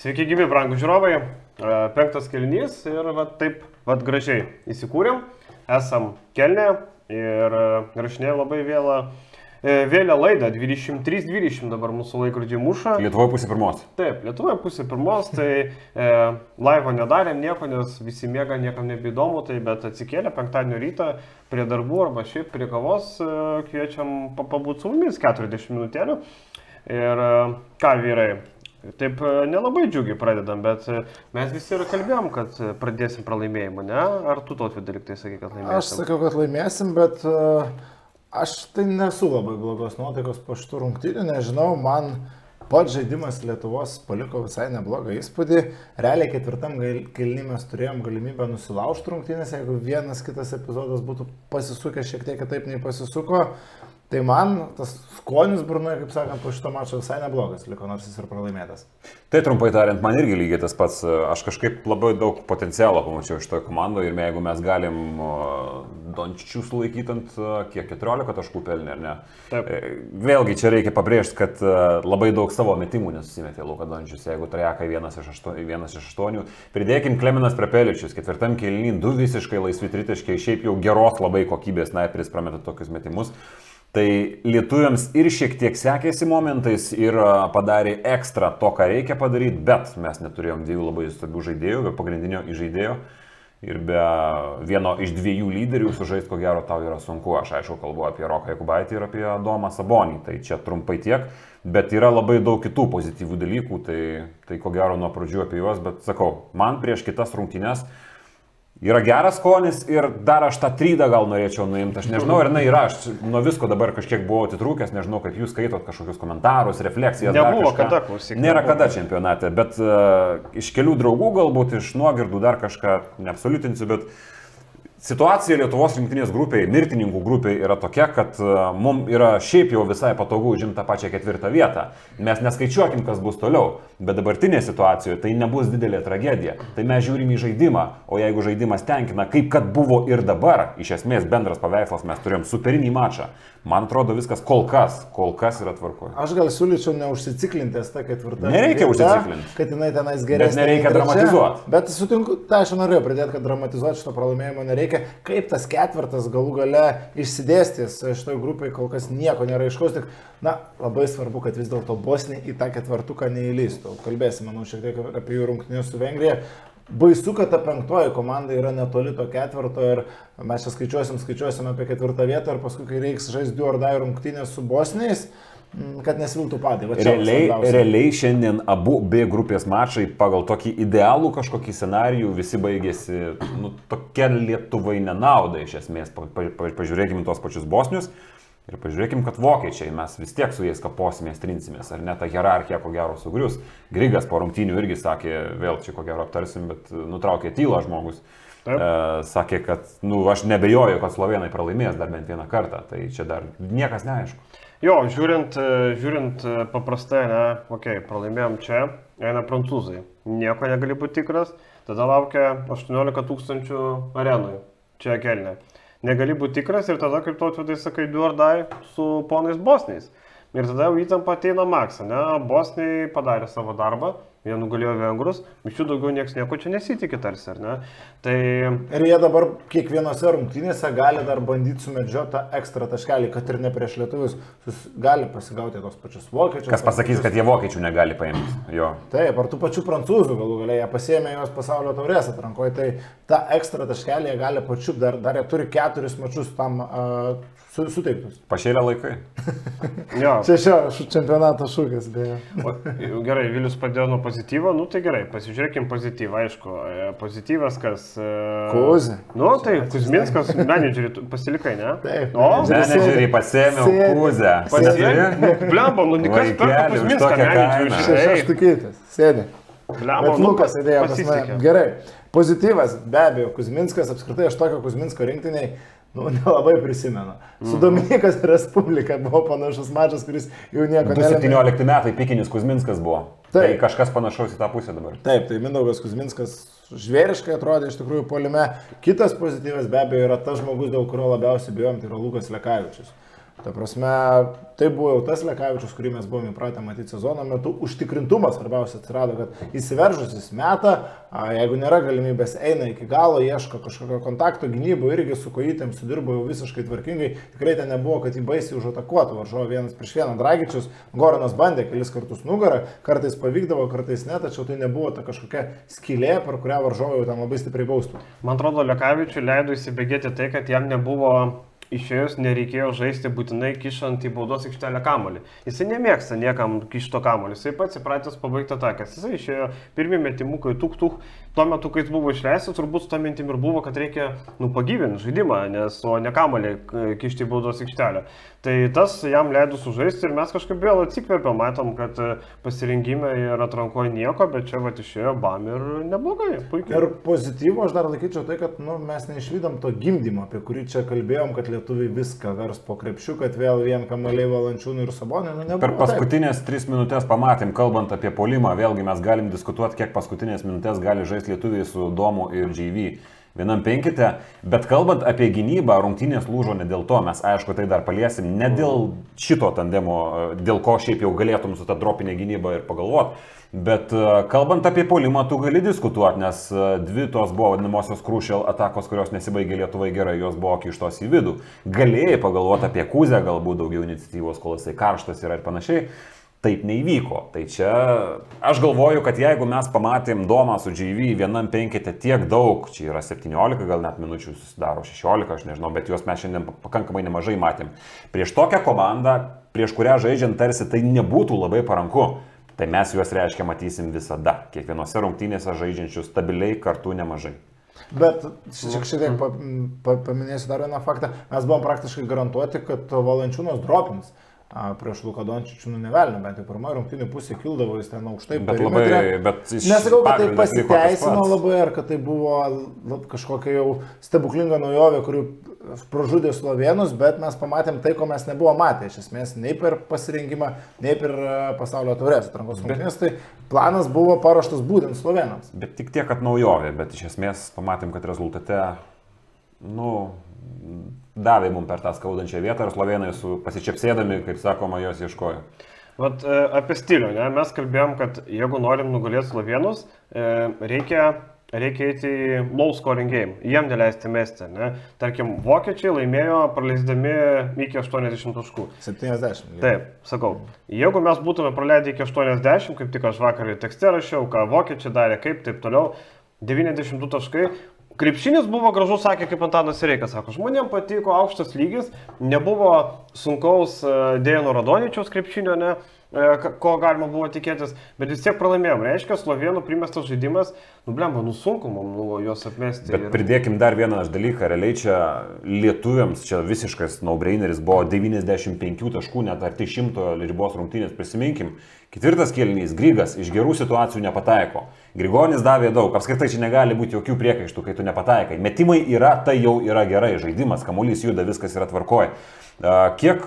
Sveiki, gyvi, brangų žiūrovai. E, Penktas kelnys ir va, taip va, gražiai įsikūrėm. Esam kelne ir e, rašinėjom labai vėlą, e, vėlę laidą. 23.20 dabar mūsų laikrodžiai muša. Lietuvoje pusė pirmos. Taip, Lietuvoje pusė pirmos, tai e, laivo nedarėm nieko, nes visi mėga, niekam nebeįdomu, tai bet atsikėlę penktadienio rytą prie darbų arba šiaip prie kavos e, kviečiam pa- pabūti su mumis 40 minutėlių. Ir ką vyrai, taip e, nelabai džiugiai pradedam, bet e, mes visi ir kalbėjom, kad e, pradėsim pralaimėjimą, ne? Ar tu to dalykai sakai, kad laimėsim? Aš sakiau, kad laimėsim, bet uh, aš tai nesu labai blogos nuotaikos po šitų rungtynių, nežinau, man pats žaidimas Lietuvos paliko visai neblogą įspūdį. Realiai ketvirtam kelnį mes turėjom galimybę nusilaužti rungtynės, jeigu vienas kitas epizodas būtų pasisukęs šiek tiek kitaip nei pasisuko. Tai man tas skonis burnoje, kaip sakant, po šito mačo visai neblogas liko, nors jis ir pralaimėtas. Tai trumpai tariant, man irgi lygiai tas pats. Aš kažkaip labai daug potencialo pamačiau iš toje komandoje ir jeigu mes galim Dončičių sulaikyti ant kiek 14 taškų pelnė, ar ne? Taip. E, Vėlgi čia reikia pabrėžti, kad e, labai daug savo metimų nesusimetė Luka Dončius, jeigu Trajakai vienas iš aštuonių. Vienas iš aštuonių. Pridėkim Kleminas Prepeličius, ketvirtam kelnyn, du visiškai laisvi tritaškiai, šiaip jau geros labai kokybės sniperis prameta tokius metimus. Tai lietuviams ir šiek tiek sekėsi momentais ir padarė ekstra to, ką reikia padaryti, bet mes neturėjom dviejų labai stabių žaidėjų, be pagrindinio įžaidėjo. Ir be vieno iš dviejų lyderių sužaisti, ko gero, tau yra sunku. Aš aišku kalbu apie Roką Jakubaitį ir apie Domą Sabonį. Tai čia trumpai tiek. Bet yra labai daug kitų pozityvių dalykų. Tai, tai ko gero nuo pradžių apie juos. Bet sakau, man prieš kitas rungtynes yra geras skonis ir dar aš tą trydą gal norėčiau nuimti. Aš nežinau, ar jinai yra. Aš nuo visko dabar kažkiek buvau atitrūkęs. Nežinau, kaip jūs skaitot kažkokius komentarus, refleksijas. Nebuvo kada, klausyk, Nėra kada čempionate, bet uh, iš kelių draugų galbūt, iš nuogirdų dar kažką neabsoliutinsiu, bet situacija Lietuvos rinktinės grupėje, mirtininkų grupėje yra tokia, kad uh, mums yra šiaip jau visai patogu užimti tą pačią ketvirtą vietą. Mes neskaičiuokim, kas bus toliau, bet dabartinėje situacijoje tai nebus didelė tragedija. Tai mes žiūrim į žaidimą, o jeigu žaidimas tenkina, kaip kad buvo ir dabar, iš esmės bendras paveikslas, mes turėjom superinį mačą. Man atrodo viskas kol kas, kol kas yra tvarkoje. Aš gal siūlyčiau neužsiciklinti ties tą ketvirtą. Nereikia užsiciklinti. Kad jinai tenais geresnė. nereikia nei trečia. dramatizuot. Bet sutinku, tai aš norėjau pridėti, kad dramatizuoti šito pralaimėjimo nereikia. Kaip tas ketvirtas galų gale išsidėstys šitoje grupėje, kol kas nieko nėra aiškaus. Tik, na, labai svarbu, kad vis dėlto Bosnija į tą ketvirtuką neįlystų. Kalbėsime, manau, šiek tiek apie jų rungtynės su Vengrija. Baisu, kad ta penktoji komanda yra netoli to ketvirto ir mes čia skaičiuosim, skaičiuosim apie ketvirtą vietą ir paskui, kai reiks žaisti du ar dai rungtynės su Bosniais, kad nesiltų padai. Va Realiai, realiai šiandien abu B grupės mačai pagal tokį idealų kažkokį scenarijų visi baigėsi nu, tokia Lietuvai nenaudai iš esmės. Pa, pa, pa, pažiūrėkime tuos pačius bosnius ir pažiūrėkime, kad vokiečiai mes vis tiek su jais kaposimės, trinsimės, ar ne ta hierarchija ko gero sugrius. Grigas po rungtynių irgi sakė, vėl čia ko gero aptarsim, bet nutraukė tylą žmogus. Taip. E, sakė, kad nu, aš nebejoju, kad slovenai pralaimės dar bent vieną kartą, tai čia dar niekas neaišku. Jo, žiūrint, e, žiūrint e, paprastai, ne, okei, okay, pralaimėjom čia, eina prancūzai, nieko negali būti tikras, tada laukia 18 tūkstančių arenui, čia kelne. Negali būti tikras ir tada, kaip tu atvedai, sakai, du ar dai su ponais bosniais. Ir tada jau įtampa ateina maksą, ne, bosniai padarė savo darbą, jie nugalėjo vengrus, iš jų daugiau niekas nieko čia nesitikė tarsi, ar ne. Tai Ir jie dabar kiekvienose rungtynėse gali dar bandyti sumedžioti tą ekstra taškelį, kad ir ne prieš lietuvius, sus, gali pasigauti tos pačius vokiečius. Kas pasakys, kad jie vokiečių negali paimti? Jo. Taip, ar tų pačių prancūzų galų galiai, jie pasėmė juos pasaulio taurės atrankoje, tai tą ekstra taškelį jie gali pačiup, dar, dar jie turi keturis mačius tam uh, su, suteiktus. Pašėlė laikai. jo. Čia šio čempionato šūkis, beje. O, gerai, Vilius padėjo nuo pozityvo, nu tai gerai, pasižiūrėkim pozityvą, aišku. E, Pozityvas kas... e, Kuzė. Nu tai, Kuzminskas, menedžerį, pasilikai, ne? Taip, O. Menedžerį pasėmiau Sėdi. kūzę. pasilikai. Blemba, nu kas perka Vaikeli, už Kuzminską menedžerį. Šeš žinai? štukytis, sėdi. Blemba, Bet nu, Lukas įdėjo pas mane. Gerai. Pozityvas, be abejo, Kuzminskas, apskritai aš tokio Kuzminsko rinktiniai, nu, nelabai prisimenu. Su Mhm. Dominikas Respublika buvo panašus mačas, kuris jau nieko nelėmė. 2017 metai pikinis Kuzminskas buvo. Tai Taip. kažkas panašaus į tą pusę dabar. Taip, tai Mindaugas Kuzminskas žvėriškai atrodė iš tikrųjų polime. Kitas pozityvas be abejo yra tas žmogus, dėl kurio labiausiai bijom, tai yra Lukas Lekavičius. Ta prasme, tai buvo jau tas Lekavičius, kurį mes buvome įpratę matyti sezono metu. Užtikrintumas svarbiausia atsirado, kad įsiveržus jis meta, a, jeigu nėra galimybės, eina iki galo, ieško kažkokio kontakto gynybų, irgi su kojytėm sudirbo jau visiškai tvarkingai. Tikrai ten nebuvo, kad jį baisiai užatakuotų varžovą vienas prieš vieną. Dragičius, Goranas bandė kelis kartus nugarą, kartais pavykdavo, kartais ne, tačiau tai nebuvo ta kažkokia skylė, per kurią varžovai jau ten labai stipriai baustų. Man atrodo, Lekavičiui leido įsibėgėti tai, kad jam nebuvo išėjus nereikėjo žaisti būtinai kišant į baudos aikštelę kamolį. Jisai nemėgsta niekam kišto kamolį, jisai pats įpratęs pabaigti atakas. Jisai išėjo pirmie metimukai, tuk tuk, tuo metu, kai jis buvo išleistas, turbūt su to mintim ir buvo, kad reikia nu, pagyvinti žaidimą, nes o ne kamolį k- kišti į baudos aikštelę. Tai tas jam leido sužaisti ir mes kažkaip vėl atsikvėpėm, matom, kad e, pasirinkime ir atrankoje nieko, bet čia va išėjo bam ir neblogai, puikiai. Ir pozityvo aš dar laikyčiau tai, kad nu, mes neišvydom to gimdymo, apie kurį čia kalbėjom, kad lietuviai viską vers po krepšiu, kad vėl vien kamaliai valančiūnų ir sabonė. Nu, nebuvo Per taip. paskutinės tris minutės pamatėm, kalbant apie polimą, vėlgi mes galim diskutuoti, kiek paskutinės minutės gali žaisti lietuviai su Domu ir JV. Vienam penkite, bet kalbant apie gynybą, rungtynės lūžo ne dėl to, mes aišku tai dar paliesim, ne dėl šito tandemo, dėl ko šiaip jau galėtum su ta dropinė gynyba ir pagalvoti. Bet e, kalbant apie polimą, tu gali diskutuoti, nes e, dvi tos buvo vadinamosios crucial atakos, kurios nesibaigė Lietuvai gerai, jos buvo kištos į vidų. Galėjai pagalvoti apie Kuzę, galbūt daugiau iniciatyvos, kol jisai karštas yra ir panašiai. Taip neįvyko. Tai čia aš galvoju, kad jeigu mes pamatėm Domą su JV vienam penkite tiek daug, čia yra 17, gal net minučių susidaro 16, aš nežinau, bet juos mes šiandien pakankamai nemažai matėm. Prieš tokią komandą, prieš kurią žaidžiant tarsi tai nebūtų labai paranku. Tai mes juos reiškia matysim visada. Kiekvienose rungtynėse žaidžiančių stabiliai kartu nemažai. Bet šiek tiek pa, pa, paminėsiu dar vieną faktą. Mes buvom praktiškai garantuoti, kad Valančiūnas dropins. Prieš Luką Dončičių, nu nevelnio, bent jau pirmoji rungtynė pusė kildavo, jis ten aukštai. Bet labai- bet Nesakau, kad tai pasiteisino labai, ar kad tai buvo la- kažkokia jau stebuklinga naujovė, kuri pražudė slovenus, bet mes pamatėm tai, ko mes nebuvom matę. Iš esmės, nei per pasirinkimą, nei per e, pasaulio taurės atrankos rungtynės. Tai planas buvo paruoštas būtent slovenams. Bet tik tiek, kad naujovė, bet iš esmės pamatėm, kad rezultate, nu, davė mums per tą skaudančią vietą ir slovenai su pasičiapsėdami, kaip sakoma, jos ieškojo. Vat e, apie stilių, ne? mes kalbėjom, kad jeigu norim nugalėti slovenus, e, reikia, reikia eiti į low scoring game, jiem neleisti mesti. Ne? Tarkim, vokiečiai laimėjo praleisdami iki 80 taškų. 70. Taip, sakau, jeigu mes būtume praleidę iki 80, kaip tik aš vakar tekste rašiau, ką vokiečiai darė, kaip taip toliau, 92 taškai. Krepšinis buvo gražus, sakė, kaip Antanas Reikas, sako, žmonėms patiko aukštas lygis, nebuvo sunkaus e, Dėjano Radonyčiaus krepšinio, ne, e, ko galima buvo tikėtis, bet vis tiek pralaimėjom. Reiškia, slovenų primestas žaidimas, nu blemba, nu sunku mums nu, juos atmesti. Bet ir- pridėkim dar vieną dalyką, realiai čia lietuviams čia visiškas no-braineris buvo 95 taškų, net arti 100 ribos rungtynės, prisiminkim. Ketvirtas kėlinys, Grygas iš gerų situacijų nepataiko. Grigonis davė daug, apskritai čia negali būti jokių priekaištų, kai tu nepataikai. Metimai yra, tai jau yra gerai, žaidimas, kamuolys juda, viskas yra tvarkoje. Kiek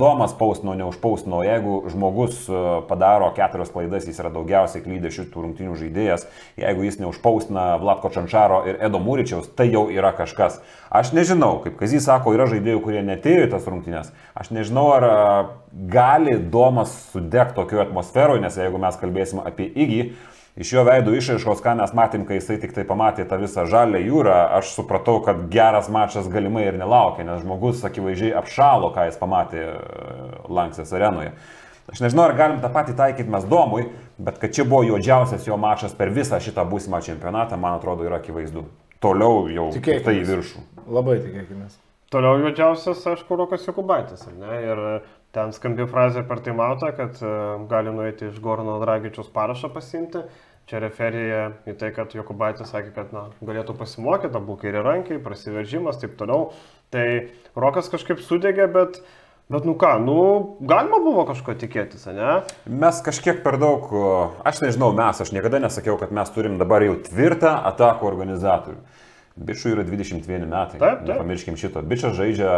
Domas pausino, neužpausino, jeigu žmogus padaro keturias klaidas, jis yra daugiausiai klydęs šitų rungtynių žaidėjas, jeigu jis neužpausina Vlatko Čančaro ir Edo Mūryčiaus, tai jau yra kažkas. Aš nežinau, kaip Kazys sako, yra žaidėjų, kurie netėjo į tas rungtynės. Aš nežinau, ar gali Domas sudegti tokioje atmosferoje, nes jeigu mes kalbėsime apie Igį, Iš jo veidų išaiškos, ką mes matėm, kai jisai tik tai pamatė tą visą žalę jūrą, aš supratau, kad geras mačas galimai ir nelaukia, nes žmogus akivaizdžiai apšalo, ką jis pamatė e, Lanksės arenoje. Aš nežinau, ar galim tą patį taikyti mes domui, bet kad čia buvo juodžiausias jo mačas per visą šitą būsimą čempionatą, man atrodo, yra akivaizdu. Toliau jau Tikėkimės. tai į viršų. Labai tikėkime. Toliau juodžiausias, aišku, Rokas Jokubaitis, ar ne? Ir ten skambi frazė per taimautą, kad e, gali nueiti iš Gorno Dragičius parašą pasimti. Čia referija į tai, kad Jokubaitis sakė, kad na, galėtų pasimokyti, abu kairį rankiai, prasiveržimas, taip toliau. Tai Rokas kažkaip sudegė, bet, bet nu ką, nu, galima buvo kažko tikėtis, ne? Mes kažkiek per daug, aš nežinau, mes, aš niekada nesakiau, kad mes turim dabar jau tvirtą atakų organizatorių. Bičiui yra 21 metai. Taip, taip. Nepamirškim šito. Bičias žaidžia,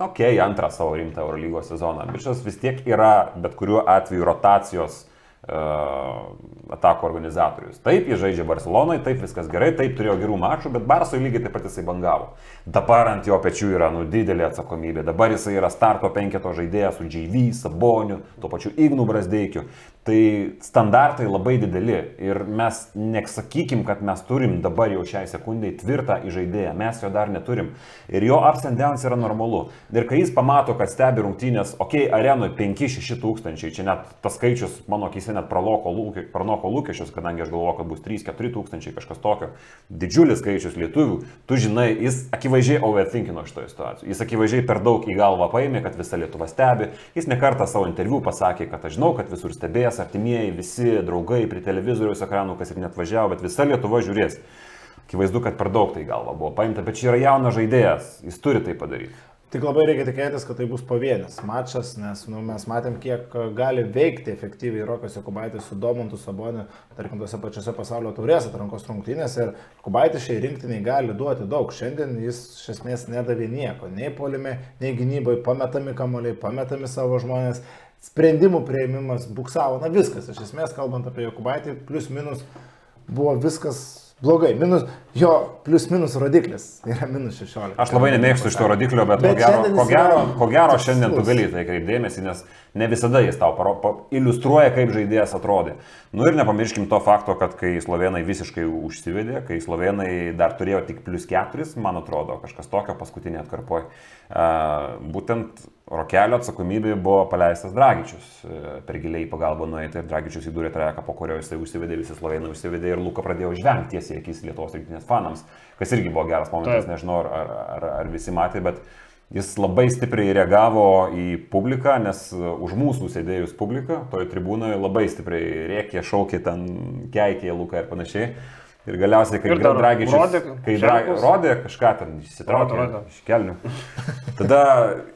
okei, okay, antrą savo rimtą Eurolygos sezoną. Bičias vis tiek yra bet kuriuo atveju rotacijos atakų organizatorius. Taip, jie žaidžia Barcelonai, taip viskas gerai, taip turėjo gerų mačų, bet Barsui lygiai taip pat jisai bangavo. Dabar ant jo pečių yra nu, didelė atsakomybė. Dabar jisai yra starto penketo žaidėjas su JV, Saboniu, tuo pačiu Ignu Brasdeikiu. Tai standartai labai dideli ir mes nesakykim, kad mes turim dabar jau šiai sekundai tvirtą žaidėją, mes jo dar neturim. Ir jo ups and downs yra normalu. Ir kai jis pamato, kad stebi rungtynės, okei, okay, arenoje 5-6 tūkstančiai, čia net tas skaičius mano akise net praloko, lūkė, pranoko lūkesčius, kadangi aš galvoju, kad bus 3-4 tūkstančiai, kažkas tokio. Didžiulis skaičius lietuvių, tu žinai, jis akivaizdžiai overthinkino šitoje situacijoje. Jis akivaizdžiai per daug į galvą paėmė, kad visa Lietuva stebi. Jis nekartą savo interviu pasakė, kad aš žinau, kad visur stebės, artimieji, visi draugai prie televizoriaus ekranų, kas ir net važiavo, bet visa Lietuva žiūrės. Akivaizdu, kad per daug tai galva buvo paimta, bet čia yra jaunas žaidėjas, jis turi tai padaryti. Tik labai reikia tikėtis, kad tai bus pavienis mačas, nes nu, mes matėm, kiek gali veikti efektyviai Rokas Jokubaitis su Domantu Saboniu, tarkim, tose pačiose pasaulio taurės atrankos rungtynėse. Ir Jokubaitis šiai rinktiniai gali duoti daug. Šiandien jis iš esmės nedavė nieko, nei polime, nei gynybai, pametami kamoliai, pametami savo žmonės, sprendimų prieimimas buksavo, na viskas, iš esmės kalbant apie Jokubaitį, plus minus buvo viskas blogai. Minus, jo plius minus rodiklis yra minus 16. Aš labai nemėgstu šito rodiklio, bet, bet ko gero, ko gero, ko gero šiandien tu gali tai kreipdėmėsi, nes ne visada jis tau paro, pa, iliustruoja, kaip žaidėjas atrodė. Nu ir nepamirškim to fakto, kad kai slovenai visiškai užsivedė, kai slovenai dar turėjo tik plus 4, man atrodo, kažkas tokio paskutinė atkarpoj, uh, būtent Rokelio atsakomybė buvo paleistas Dragičius. Per giliai pagalbą nueiti ir Dragičius įdūrė treką, po kurio jisai užsivedė, visi slovenai užsivedė ir Luka pradėjo žvengti tiesiai akis Lietuvos rinktinės fanams, kas irgi buvo geras momentas, nežinau, ar, ar, ar visi matė, bet jis labai stipriai reagavo į publiką, nes už mūsų sėdėjus publiką, toje tribūnoje labai stipriai rėkė, šaukė ten, keikė Luką ir panašiai. Ir galiausiai, kai Dragičius rodė, kai dra, rodė kažką ten, išsitraukė iš kelnių, tada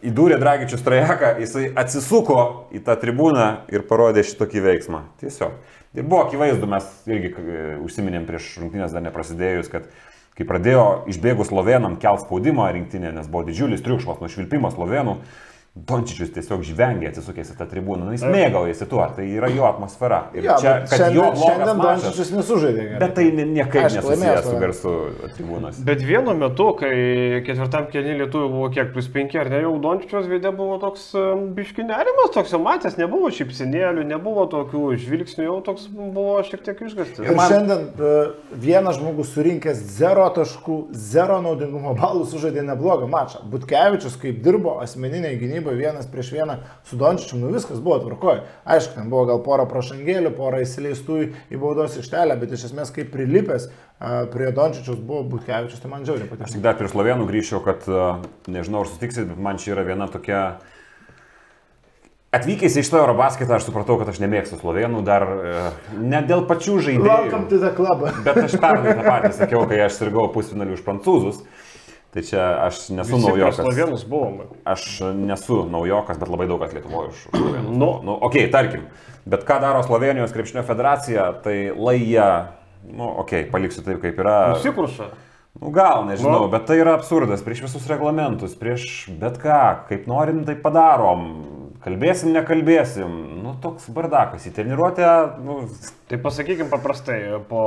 įdūrė Dragičius trajeką, jisai atsisuko į tą tribūną ir parodė šitokį veiksmą. Tiesiog. Ir buvo akivaizdu, mes irgi e, užsiminėm prieš rungtynės dar neprasidėjus, kad kai pradėjo išbėgus slovenam kelt spaudimą rinktinė, nes buvo didžiulis triukšmas, nušvilpimas slovenų, Dončičius tiesiog žvengia atsisukęs į tą tribūną, nu, jis mėgaujasi tuo, tai yra jo atmosfera. Ir ja, čia, kad šiandien, jo šiandien Dončičius nesužaidė. Gerai. Bet tai niekaip nesusijęs su garsu tribūnos. Bet vienu metu, kai ketvirtam kėlinį lietuvių buvo kiek plus 5 ar ne, jau Dončičius veidė buvo toks biškinerimas, toks jau matęs, nebuvo šipsinėlių, nebuvo tokių žvilgsnių, jau toks buvo šiek tiek išgastis. Ir man... šiandien e, vienas žmogus surinkęs 0 taškų, 0 naudingumo balų sužaidė neblogą mačą. Butkevičius, kaip dirbo asmeniniai gynybai, gynyboje vienas prieš vieną su Dončičiu, nu viskas buvo tvarkoje. Aišku, ten buvo gal pora prašangėlių, pora įsileistų į baudos ištelę, bet iš esmės kaip prilipęs prie Dončičius buvo Butkevičius, tai man džiaugiai patiko. Aš tik dar prie Slovenų grįžčiau, kad nežinau, ar sutiksit, bet man čia yra viena tokia... Atvykęs į šitą Eurobasketą aš supratau, kad aš nemėgstu slovenų dar ne dėl pačių žaidėjų. Welcome to the club. Bet aš pernai tą patį sakiau, kai aš sirgau pusfinalių už prancūzus. Tai čia aš nesu Visi naujokas. Slovenus buvom. Aš nesu naujokas, bet labai daug kas Lietuvoje už slovenus. Nu, nu, okei, okay, tarkim. Bet ką daro Slovenijos krepšinio federacija, tai lai jie, nu, okei, okay, paliksiu taip, kaip yra. Nusikruša. Nu, gal, nežinau, nu. bet tai yra absurdas prieš visus reglamentus, prieš bet ką, kaip norim, tai padarom. Kalbėsim, nekalbėsim. Nu, toks bardakas į treniruotę. Nu... Tai pasakykim paprastai, po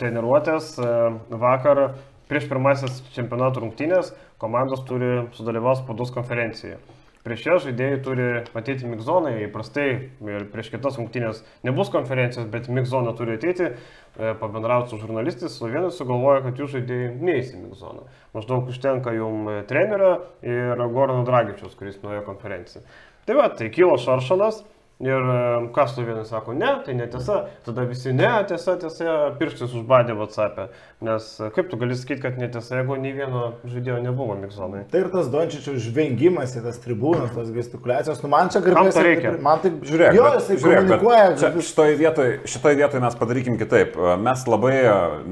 treniruotės e, vakar prieš pirmasis čempionato rungtynės komandos turi sudalyvauti spaudos konferencijoje. Prieš ją žaidėjai turi matyti migzoną, įprastai ir prieš kitas rungtynės nebus konferencijos, bet migzoną turi ateiti, e, pabendrauti su žurnalistais, vienas sugalvoja, kad jų žaidėjai neįs į migzoną. Maždaug užtenka jum trenerio ir Gordano Dragičius, kuris nuėjo konferenciją. Tai va, tai kilo šaršalas, Ir e, kas tu vienas sako, ne, tai netiesa, tada visi, ne, tiesa, tiesa, pirštis užbadė WhatsApp'e. Nes e, kaip tu gali sakyti, kad netiesa, jeigu nei vieno žaidėjo nebuvo miksonai. Tai ir tas Dončičių žvengimas į tas tribūnas, tas gestikuliacijos, nu man čia garbės reikia. Man tai žiūrėk, jo, jisai žiūrėk, komunikuoja. Čia, šitoje vietoje šitoj vietoj mes padarykim kitaip. E, mes labai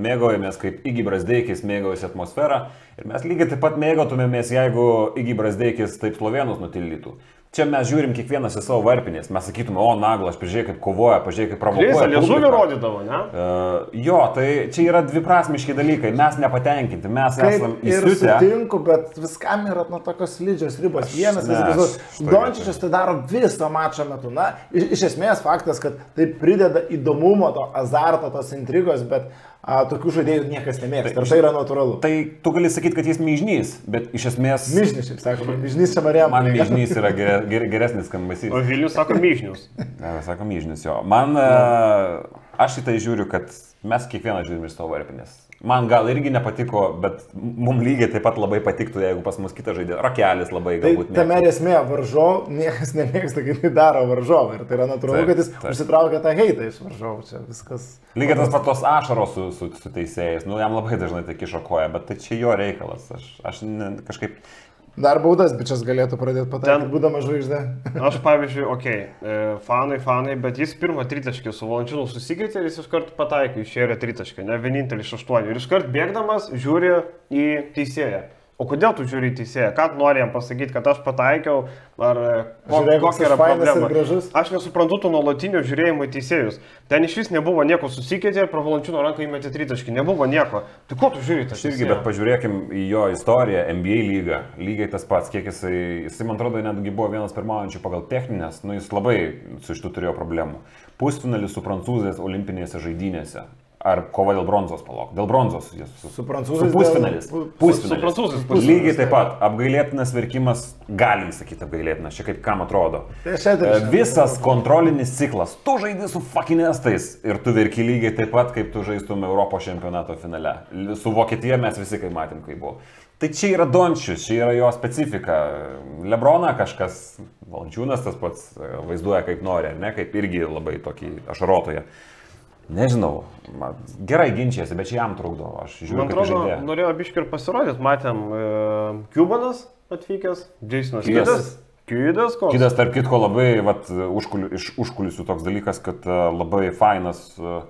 mėgaujamės, kaip Igi Brasdeikis mėgaujasi atmosferą ir mes lygiai taip pat mėgautumėmės, jeigu Igi Brasdeikis taip slovenus nutildytų. Čia mes žiūrim kiekvienas į savo varpinės, mes sakytume, o naglas, pažiūrėk kaip kovoja, pažiūrėk kaip provokuoja. liežuvį publiką." rodydavo, ne? Uh, jo, tai čia yra dviprasmiški dalykai, mes nepatenkinti, mes esame Kaip ir įsiutę. sutinku, bet viskam yra nu, tokios slidžios ribos. Vienas, aš kitas. šitoj Dončičius tai daro viso mačo metu. Na, iš, iš esmės faktas, kad tai prideda įdomumo, to azarto, tos intrigos, bet a, tokių žaidėjų niekas nemėgsta. Ir tai yra natūralu. Tai tu gali sakyti, kad jis myžnys, bet iš esmės Mižnis, šiaip sakoma, mižnis čia marėm. man myžnys yra ger, ger, geresnis skambesys. O Vilnius sako myžnius. Ne, sako myžnis jo. Man, e, aš į tai žiūriu, kad mes kiekvieną žiūrim iš savo varpinės. Man gal irgi nepatiko, bet mums lygiai taip pat labai patiktų, jeigu pas mus kitas žaidėjas. Rakelis labai Tai galbūt. tame ir esmė, varžovų niekas nemėgsta, kai tai daro varžovai. Ir tai yra natūralu, Taip, kad jis taip. užsitraukia tą heitą iš varžovų. Čia viskas. Lygiai tas pat tos ašaros su, su, su teisėjais. Nu, jam labai dažnai tai kišo koja, bet tai čia jo reikalas. Aš, aš ne, kažkaip... Dar baudas bičias galėtų pradėti pataikyti, būdamas žvaigždė. Aš pavyzdžiui, okei, okay, fanai, fanai, bet jis pirmą tritaškį su Valančiūnu susikeitė ir jis iškart pataikė, išėjo tritaškį, ne vienintelis iš aštuonių. Ir iškart bėgdamas žiūri į teisėją. O kodėl tu žiūri į teisėją? Ką nori jam pasakyti, kad aš pataikiau, ar e, koks kokia yra problema? Aš nesuprantu to nuolatinio žiūrėjimo į teisėjus. Ten iš vis nebuvo nieko susikeitė ir pro Valančiūno ranką įmetė tritaškį, nebuvo nieko. Tai ko tu žiūri tą Aš irgi, teisėją? bet pažiūrėkim į jo istoriją, NBA lygą. Lygiai tas pats, kiek jisai, jisai man atrodo, netgi buvo vienas pirmaujančių pagal techninės, nu jis labai su šitu turėjo problemų. Pusfinalis su prancūzais olimpinėse žaidynėse. Ar kova dėl bronzos palok? Dėl bronzos jis su, Su prancūzais Su pusfinalis. dėl- Pusfinalis. su prancūzais pusfinalis, Lygiai taip. taip pat. Apgailėtinas verkimas, galim sakyti apgailėtinas, čia kaip kam atrodo. Tai šiandien Visas kontrolinis ciklas. Tu žaidži su fuckinestais ir tu verki lygiai taip pat, kaip tu žaistum Europos čempionato finale. Su Vokietija mes visi kaip matėm, kaip buvo. Tai čia yra Dončius, čia yra jo specifika. Lebrona kažkas, Valančiūnas tas pats e, vaizduoja kaip nori, ar ne, kaip irgi labai tokį ašarotoje. Nežinau, man gerai ginčiasi, bet čia jam trukdo. Aš žiūriu, Man atrodo, norėjo biški ir pasirodyti, matėm e, Cubanas atvykęs, Jasonas Kidas. Kidas. Kidas, koks? Kitas, tarp kitko, labai vat, užkuliu, iš užkulisių toks dalykas, kad uh, labai fainas, uh,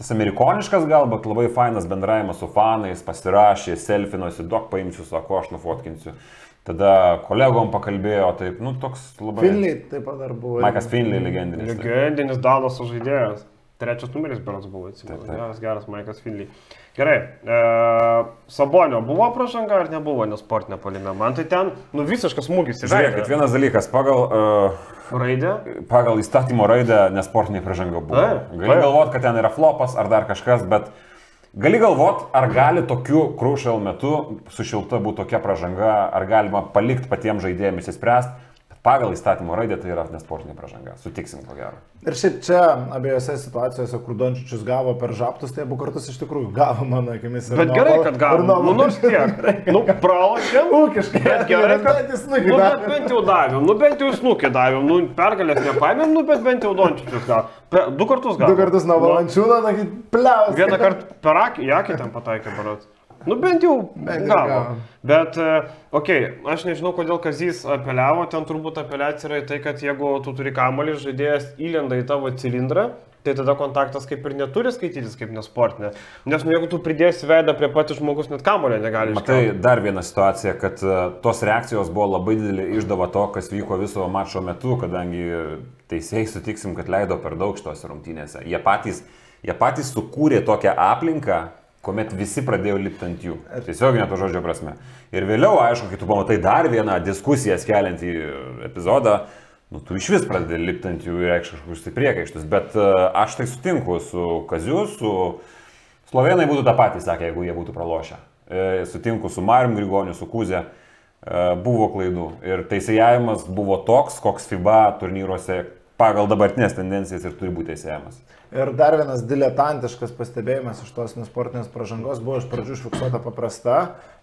tas amerikoniškas gal, bet labai fainas bendravimas su fanais, pasirašė, selfinosi, daug paimsiu, sako, aš nufotkinsiu. Tada kolegom pakalbėjo, taip, nu toks labai... Finley taip pat dar buvo. Maikas Finley legendinis. Legendinis Dalas žaidėjas. Trečias numeris beras buvo, atsimenu. Geras, geras Maikas Finley. Gerai. E, Sabonio buvo pražanga ar nebuvo nesportinė polime? Man tai ten, nu visiškas smūgis Žiūrėkit, vienas dalykas, pagal, uh, Raidė. pagal įstatymo raidę nesportinė pražanga buvo. Taip, Gali taip. galvoti, kad ten yra flopas ar dar kažkas, bet gali galvoti, ar gali tokiu krušal metu su šilta būti tokia pražanga, ar galima palikti patiems žaidėjams įsispręsti. Pagal įstatymo raidę tai yra nesportinė pražanga. Sutiksim, ko gero. Ir šiaip čia abiejose situacijose, kur Dončičius gavo per žaptus, tai abu kartus iš tikrųjų gavo mano akimis. ir Bet gerai, kad gavo. nuo Nu nors tiek. Nu, pralošėm. Ūkiškai. Bet gerai, kad... jis Nu, nukį bet bent jau davėm, nu bent jau snukį davėm, nu pergalės nepaėmėm, nu bet bent jau Dončičius gal. Pe, du kartus gal. Du kartus nuo valančiūno, tokį pliaus. Vieną kartą per akį, akį ten pataikė barat. Nu bent jau Bent gavo. gavo. Bet, okei, okay, aš nežinau, kodėl Kazys apeliavo, ten turbūt apeliacija yra į tai, kad jeigu tu turi kamolį, žaidėjas įlenda į tavo cilindrą, tai tada kontaktas kaip ir neturi skaitytis kaip nesportinė. Nes nu, jeigu tu pridėsi veidą prie patys žmogus, net kamolio negali Matai, iškelti. dar viena situacija, kad e, tos reakcijos buvo labai didelė išdava to, kas vyko viso mačo metu, kadangi teisėjai sutiksim, kad leido per daug šitos rungtynėse. Jie patys, jie patys sukūrė tokią aplinką, kuomet visi pradėjo lipti ant jų. Tiesioginė to žodžio prasme. Ir vėliau, aišku, kai tu pamatai dar vieną diskusiją skeliantį epizodą, nu, tu iš vis pradedi lipti ant jų ir reikš kažkokius tai priekaištus. Bet e, aš tai sutinku su Kaziu, su... Slovenai būtų tą patį sakę, jeigu jie būtų pralošę. E, Sutinku su Marium Grigoniu, su Kuze. E, Buvo klaidų. Ir teisėjavimas buvo toks, koks FIBA turnyruose pagal dabartinės tendencijas ir turi būti teisėjavimas. Ir dar vienas diletantiškas pastebėjimas iš tos nesportinės pažangos buvo iš pradžių užfiksuota paprasta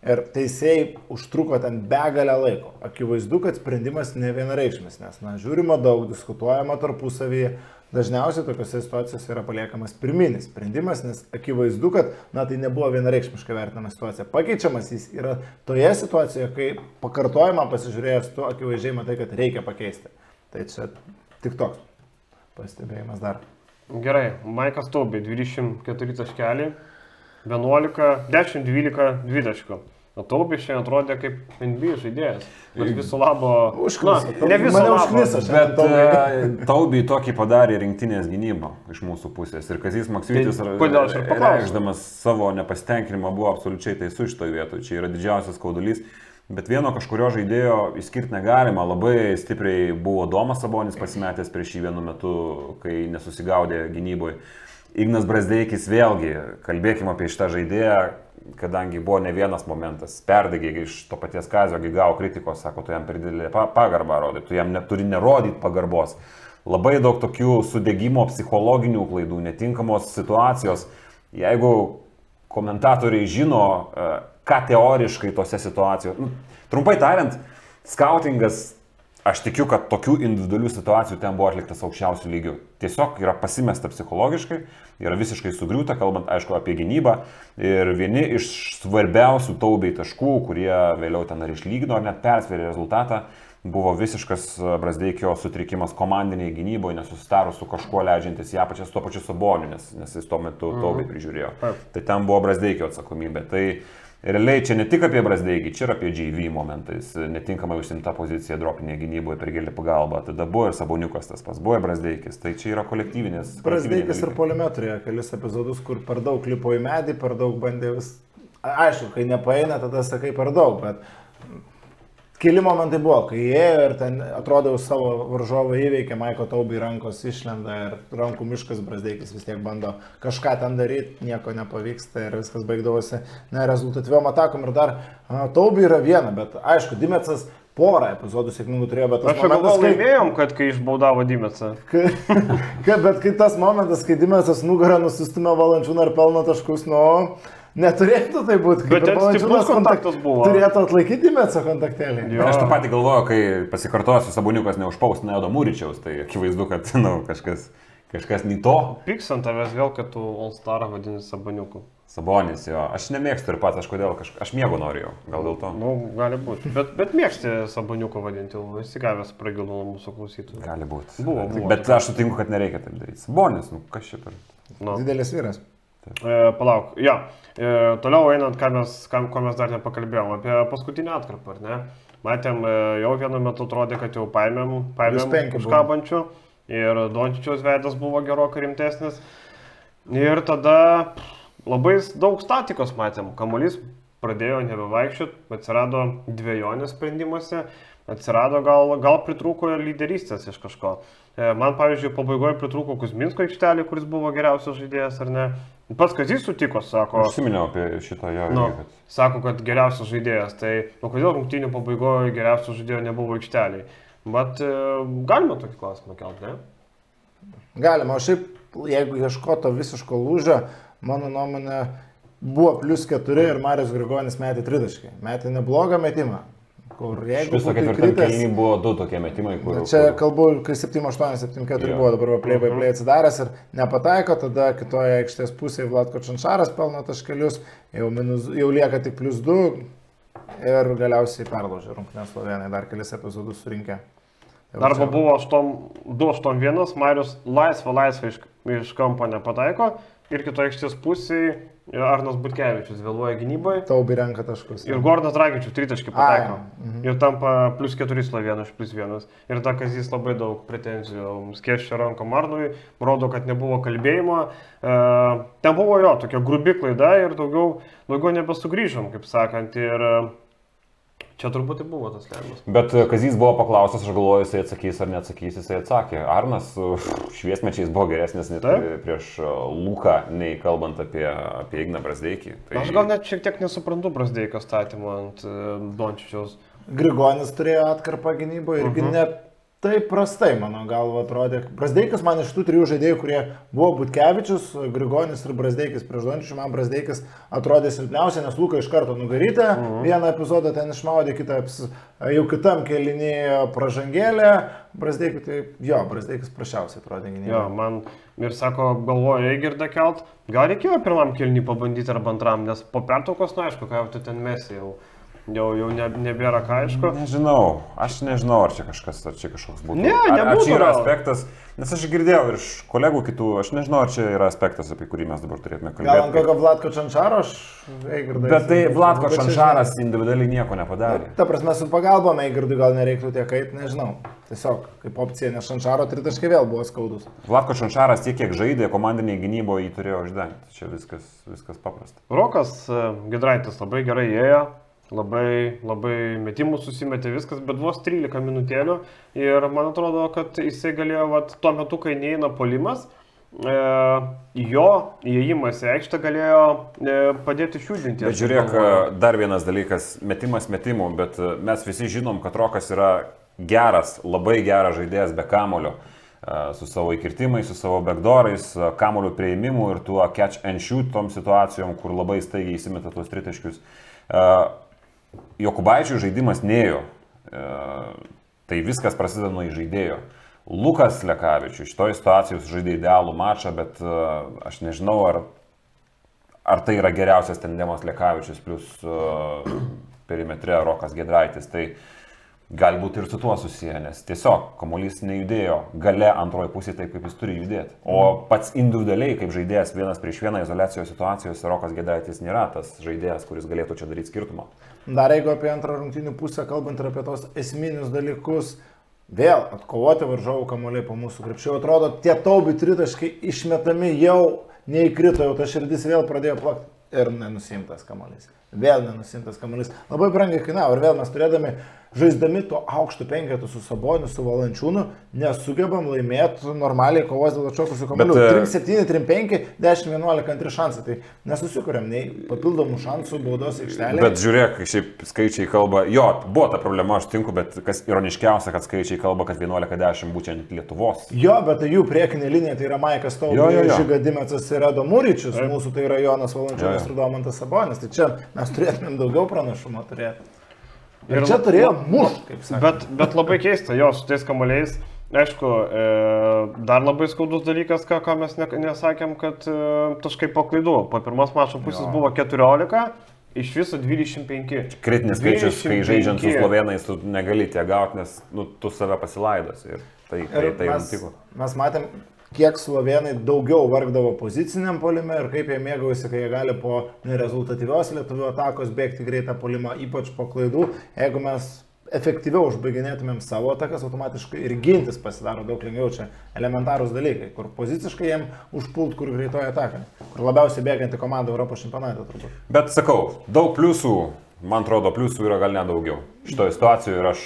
ir teisėjai užtruko ten begalę laiko. Akivaizdu, kad sprendimas ne vienareikšmis, nes, na, žiūrima daug, diskutuojama tarpusavyje. Dažniausiai tokiuose situacijose yra paliekamas pirminis sprendimas, nes akivaizdu, kad, na, tai nebuvo vienareikšmiškai vertinama situacija. Pakeičiamas jis yra toje situacijoje, kai pakartojimą pasižiūrėjęs, tu akivaizdžiai matai, kad reikia pakeisti. Tai čia tik toks pastebėjimas dar. Gerai, Maikas Taubė, 24 taškeliai, 11, 10, 12, 20. O Taubis šiandien atrodė kaip NBA žaidėjas. Bet viso labo... Užkniso. Na, ne viso labo. šiandien. Bet uh, Taubiai tokį padarė rinktinės gynybą iš mūsų pusės. Ir Kazys Maksytis, Tai ir reikšdamas savo nepasitenkinimą, buvo absoliučiai teisus šitoje vietoje. Čia yra didžiausias skaudulys. Bet vieno kažkurio žaidėjo išskirti negalima. Labai stipriai buvo Domas Sabonis pasimetęs prieš jį vienu metu, kai nesusigaudė gynyboje. Ignas Brasdeikis vėlgi, kalbėkime apie šitą žaidėją, kadangi buvo ne vienas momentas, perdegė iš to paties kazio, gavo kritikos, sako, tu jam per didelį pa- pagarbą rodai, tu jam neturi nerodyti pagarbos. Labai daug tokių sudėgymo psichologinių klaidų, netinkamos situacijos. Jeigu komentatoriai žino, e, ką teoriškai tose situacijose, nu, trumpai tariant, skautingas Aš tikiu, kad tokių individualių situacijų ten buvo atliktas aukščiausių lygių. Tiesiog yra pasimesta psichologiškai, yra visiškai sugriūta, kalbant, aišku, apie gynybą. Ir vieni iš svarbiausių taubiai taškų, kurie vėliau ten ar išlygino, ar net persvėrė rezultatą, buvo visiškas Brasdeikio sutrikimas komandiniai gynyboje, nesusitarus su kažkuo leidžiantis ją pačias tuo pačiu saboniu, nes, nes jis tuo metu taubiai prižiūrėjo. Taip. Tai ten buvo Brasdeikio atsakomybė. Tai realiai čia ne tik apie Brasdeikį, čia ir apie GV momentais. Netinkamai užsimta pozicija dropinėje gynyboje per gėlį pagalbą. Tada buvo ir Saboniukas tas pats, buvo ir Brasdeikis. Tai čia yra kolektyvinės. Brasdeikis ir polimetrija, kelis epizodus, kur per daug lipo į medį, per daug bandė vis... Aišku, kai nepaeina, tada sakai per daug, bet keli momentai buvo, kai įėjo ir ten atrodo jau savo varžovą įveikė, Maiko Taubai rankos išlenda ir rankų miškas Brasdeikis vis tiek bando kažką ten daryti, nieko nepavyksta ir viskas baigdavosi nerezultatyviom atakom ir dar Taubai yra viena, bet aišku, Dimetsas porą epizodų sėkmingų turėjo, bet Aš galvoju, kai... laimėjom, kad kai išbaudavo Dimetsą. Bet kai tas momentas, kai Dimensas nugarą nusistumė valančiūną ir pelno taškus, nu, neturėtų tai būti. Bet ten stiprus kontaktas buvo. Turėtų atlaikyti Dimensą kontaktėlį. Jo. Aš tą patį galvoju, kai pasikartosiu, Saboniukas neužpaustina Edo Mūryčiaus, tai akivaizdu, kad nu, kažkas, kažkas nei to. Pyks ant tavęs vėl, kad tu All Star vadini Sabaniuku. Sabonis jo, aš nemėgstu ir pats, aš kodėl, kažk... aš miego noriu, gal dėl to. Nu, gali būti. Bet, bet mėgsti Sabaniuku vadinti, esi gavęs pragilų nuo mūsų klausytojų. Gali būti. Buvo, buvo. Bet aš sutinku, kad nereikia taip daryti. Sabonis, nu kas čia per... Nu. Didelis vyras. E, palauk, jo. E, toliau einant, ką mes, ką, ko mes dar nepakalbėjom, apie paskutinį atkarpą, ar ne? Matėm, e, jau vienu metu atrodė, kad jau paėmėm, paėmėm užkabančių ir Dončičiaus veidas buvo gerokai rimtesnis. Ir tada labai daug statikos matėm. Kamuolys pradėjo nebevaikščioti, atsirado dviejonės sprendimuose, atsirado gal, gal pritrūko lyderystės iš kažko. E, Man, pavyzdžiui, pabaigoje pritrūko Kuzminsko aikštelė, kuris buvo geriausias žaidėjas, ar ne? Pats Kazis sutiko, sako. Aš užsiminiau apie šitą jo. Nu, kad- sako, kad geriausias žaidėjas. Tai o kodėl rungtynių pabaigoje geriausio žaidėjo nebuvo aikšteliai? Bet e, galima tokį klausimą kelti, ne? Galima, o šiaip, jeigu ieškoto visiško lūžio, mano nuomonė, buvo plus 4 ir Marius Grigonis metė 30. Metė neblogą metimą. Kur jeigu ketvirtam kritęs- kelniui buvo du tokie metimai, kur... Čia kur- kalbu, kai 7-8, 7-4 Jo. buvo, dabar play by play atsidaręs ir nepataiko, tada kitoje aikštės pusėje Vlatko Čanšaras pelno taškelius, jau, minus, jau lieka tik plus 2 ir galiausiai perlaužė rungtynės Slovenai, dar kelis epizodus surinkę. Tai čia- buvo 2-8-1, Marius laisvą laisvą iš, iš kampo nepataiko ir kitoje aikštės pusėje Arnas Butkevičius vėluoja gynyboje. Taubi renka taškus. Ir Gordonas Dragičius tritaškį pataiko. Ai, mhm. Ir tampa plus 4 Slovenų iš plus 1. Ir ta Kazis labai daug pretenzijų skėščia rankom Arnui, rodo, kad nebuvo kalbėjimo. E, ten buvo jo tokia grubi klaida ir daugiau, daugiau nebesugrįžom, kaip sakant. Ir e, čia turbūt ir buvo tas lemiamas. Bet e, Kazys buvo paklaustas, aš galvoju, jisai atsakys ar neatsakys, jisai atsakė. Arnas uf, šviesmečiais buvo geresnis net Taip. prieš e, Luką, nei kalbant apie, apie Igną Brasdeikį. Tai... Aš gal net šiek tiek nesuprantu Brasdeikio statymo ant e, Dončičiaus. Grigonis turėjo atkarpą gynyboje irgi uh -huh. ne taip prastai, mano galva, atrodė. Brasdeikas man iš tų trijų žaidėjų, kurie buvo Butkevičius, Grigonis ir Brasdeikis prieš Dončičių, man Brasdeikis atrodė silpniausiai, nes Luka iš karto nugarytė, uh -huh. vieną epizodą ten išmaudė, kitą jau kitam kelinėje pražangėlė, Brasdeikis, tai jo, Brasdeikis prašiausiai atrodė gynyboje. Jo, man ir sako, galvoju, Eigirdą kelt, gal reikėjo pirmam kilnį pabandyti arba antram, nes po pertraukos, na aišku, ką jau tu ten mesi jau. Jau, jau ne, nebėra ką aišku. Nežinau, aš nežinau, ar čia kažkas, ar čia kažkoks būtų. Ne, ar, ar nebūtų čia yra gal. aspektas, nes aš girdėjau ir iš kolegų kitų, aš nežinau, ar čia yra aspektas, apie kurį mes dabar turėtume Gal kalbėti. kokio Vlatko Čančaro aš Eigirdai. Bet tai čia, Šanšaras individualiai nieko nepadarė. Ta prasme, su pagalba Eigirdui gal nereiktų tiek kaip, nežinau. Tiesiog kaip opcija, nes Šančaro tritaškai vėl buvo skaudus. Vlatko Šanšaras tiek, kiek žaidė komandinėje gynyboje, jį turėjo uždengti. Čia viskas, viskas paprasta. Rokas e, Gedraitis labai gerai ėjo, labai, labai metimų susimetė viskas, bet vos 13 minutėlių ir man atrodo, kad jisai galėjo, vat, tuo metu, kai neina polimas, e, jo įėjimas į aikštę galėjo e, padėti išjudinti. Bet žiūrėk, dar vienas dalykas - metimas metimų, bet e, mes visi žinom, kad Rokas yra geras, labai geras žaidėjas be kamulio. Su savo įkirtimais, su savo backdoorais, kamulio prieimimu ir tuo catch and shoot tom situacijom, kur labai staigiai įsimeta tuos tritaškius. Jokubaičių žaidimas neėjo. Tai viskas prasideda nuo žaidėjo. Lukas Lekavičius šitoje situacijoje žaidė idealų mačą, bet aš nežinau, ar ar tai yra geriausias tandemas Lekavičius plus uh, perimetre Rokas Gedraitis. Tai galbūt ir su tuo susiję, nes tiesiog kamuolys nejudėjo gale antroji pusė taip, kaip jis turi judėti. O pats individualiai, kaip žaidėjas vienas prieš vieną izolacijos situacijose, Rokas Gedraitis nėra tas žaidėjas, kuris galėtų čia daryti skirtumą. Dar jeigu apie antrą rungtynių pusę, kalbant ir apie tos esminius dalykus, vėl atkovoti varžovų kamuoliai po mūsų krepšio, atrodo, tie taubi tritaškai išmetami jau neįkrito, jau ta širdis vėl pradėjo plakti ir nenusimtas kamuolys. Vėl nenusimtas kamuolys. Labai brangiai kainavo ir vėl mes turėdami, žaisdami tuo aukštu penketu su Saboniu, su Valančiūnu, nesugebam laimėti normaliai kovos dėl atšokusių kamuolių. Bet, e, 3-7, 3-5, 10-11 antri šansai. Tai nesusikūrėm nei papildomų šansų baudos aikštelėje. Bet žiūrėk, šiaip skaičiai kalba, jo, buvo ta problema, aš tinku, bet kas ironiškiausia, kad skaičiai kalba, kad 11-10 būtent Lietuvos. Jo, bet tai jų priekinė linija, tai yra Maikas Jo, jo, Taubas, jo. Žigadimetsas ir Edo Mūryčius, mūsų tai yra Jonas Jo, Valančiūnas ir Domantas Sabonis. Tai čia mes turėtumėm daugiau pranašumo turėti. Ir Ir čia turėjo mušti, kaip sakė. Bet, bet labai keista, jo, su tais kamaliais. Aišku, e, dar labai skaudus dalykas, ką, ką mes ne, nesakėm, kad e, taškai po klaidų. Po pirmos mačo pusės Jo. buvo 14, iš viso 25. Kritinis skaičius, kai 25. žaidžiant su slovenais, tu negali tiek gauti, nes nu, tu save pasilaidos. Ir tai, tai, tai mes, nutiko. mes matėm, kiek slovenai daugiau vargdavo poziciniam polime ir kaip jie mėgaujasi, kai jie gali po nerezultatyvios lietuvių atakos bėgti greitą polimą, ypač po klaidų. Jeigu mes efektyviau užbaiginėtumėm savo atakas, automatiškai ir gintis pasidaro daug lengviau. Čia elementarūs dalykai, kur poziciškai jiem užpult, kur greitoja ataka. Kur labiausiai bėganti komanda Europos čempionate turbūt. Bet sakau, daug pliusų, man atrodo, pliusų yra gal net daugiau. Šitoje situacijoje ir aš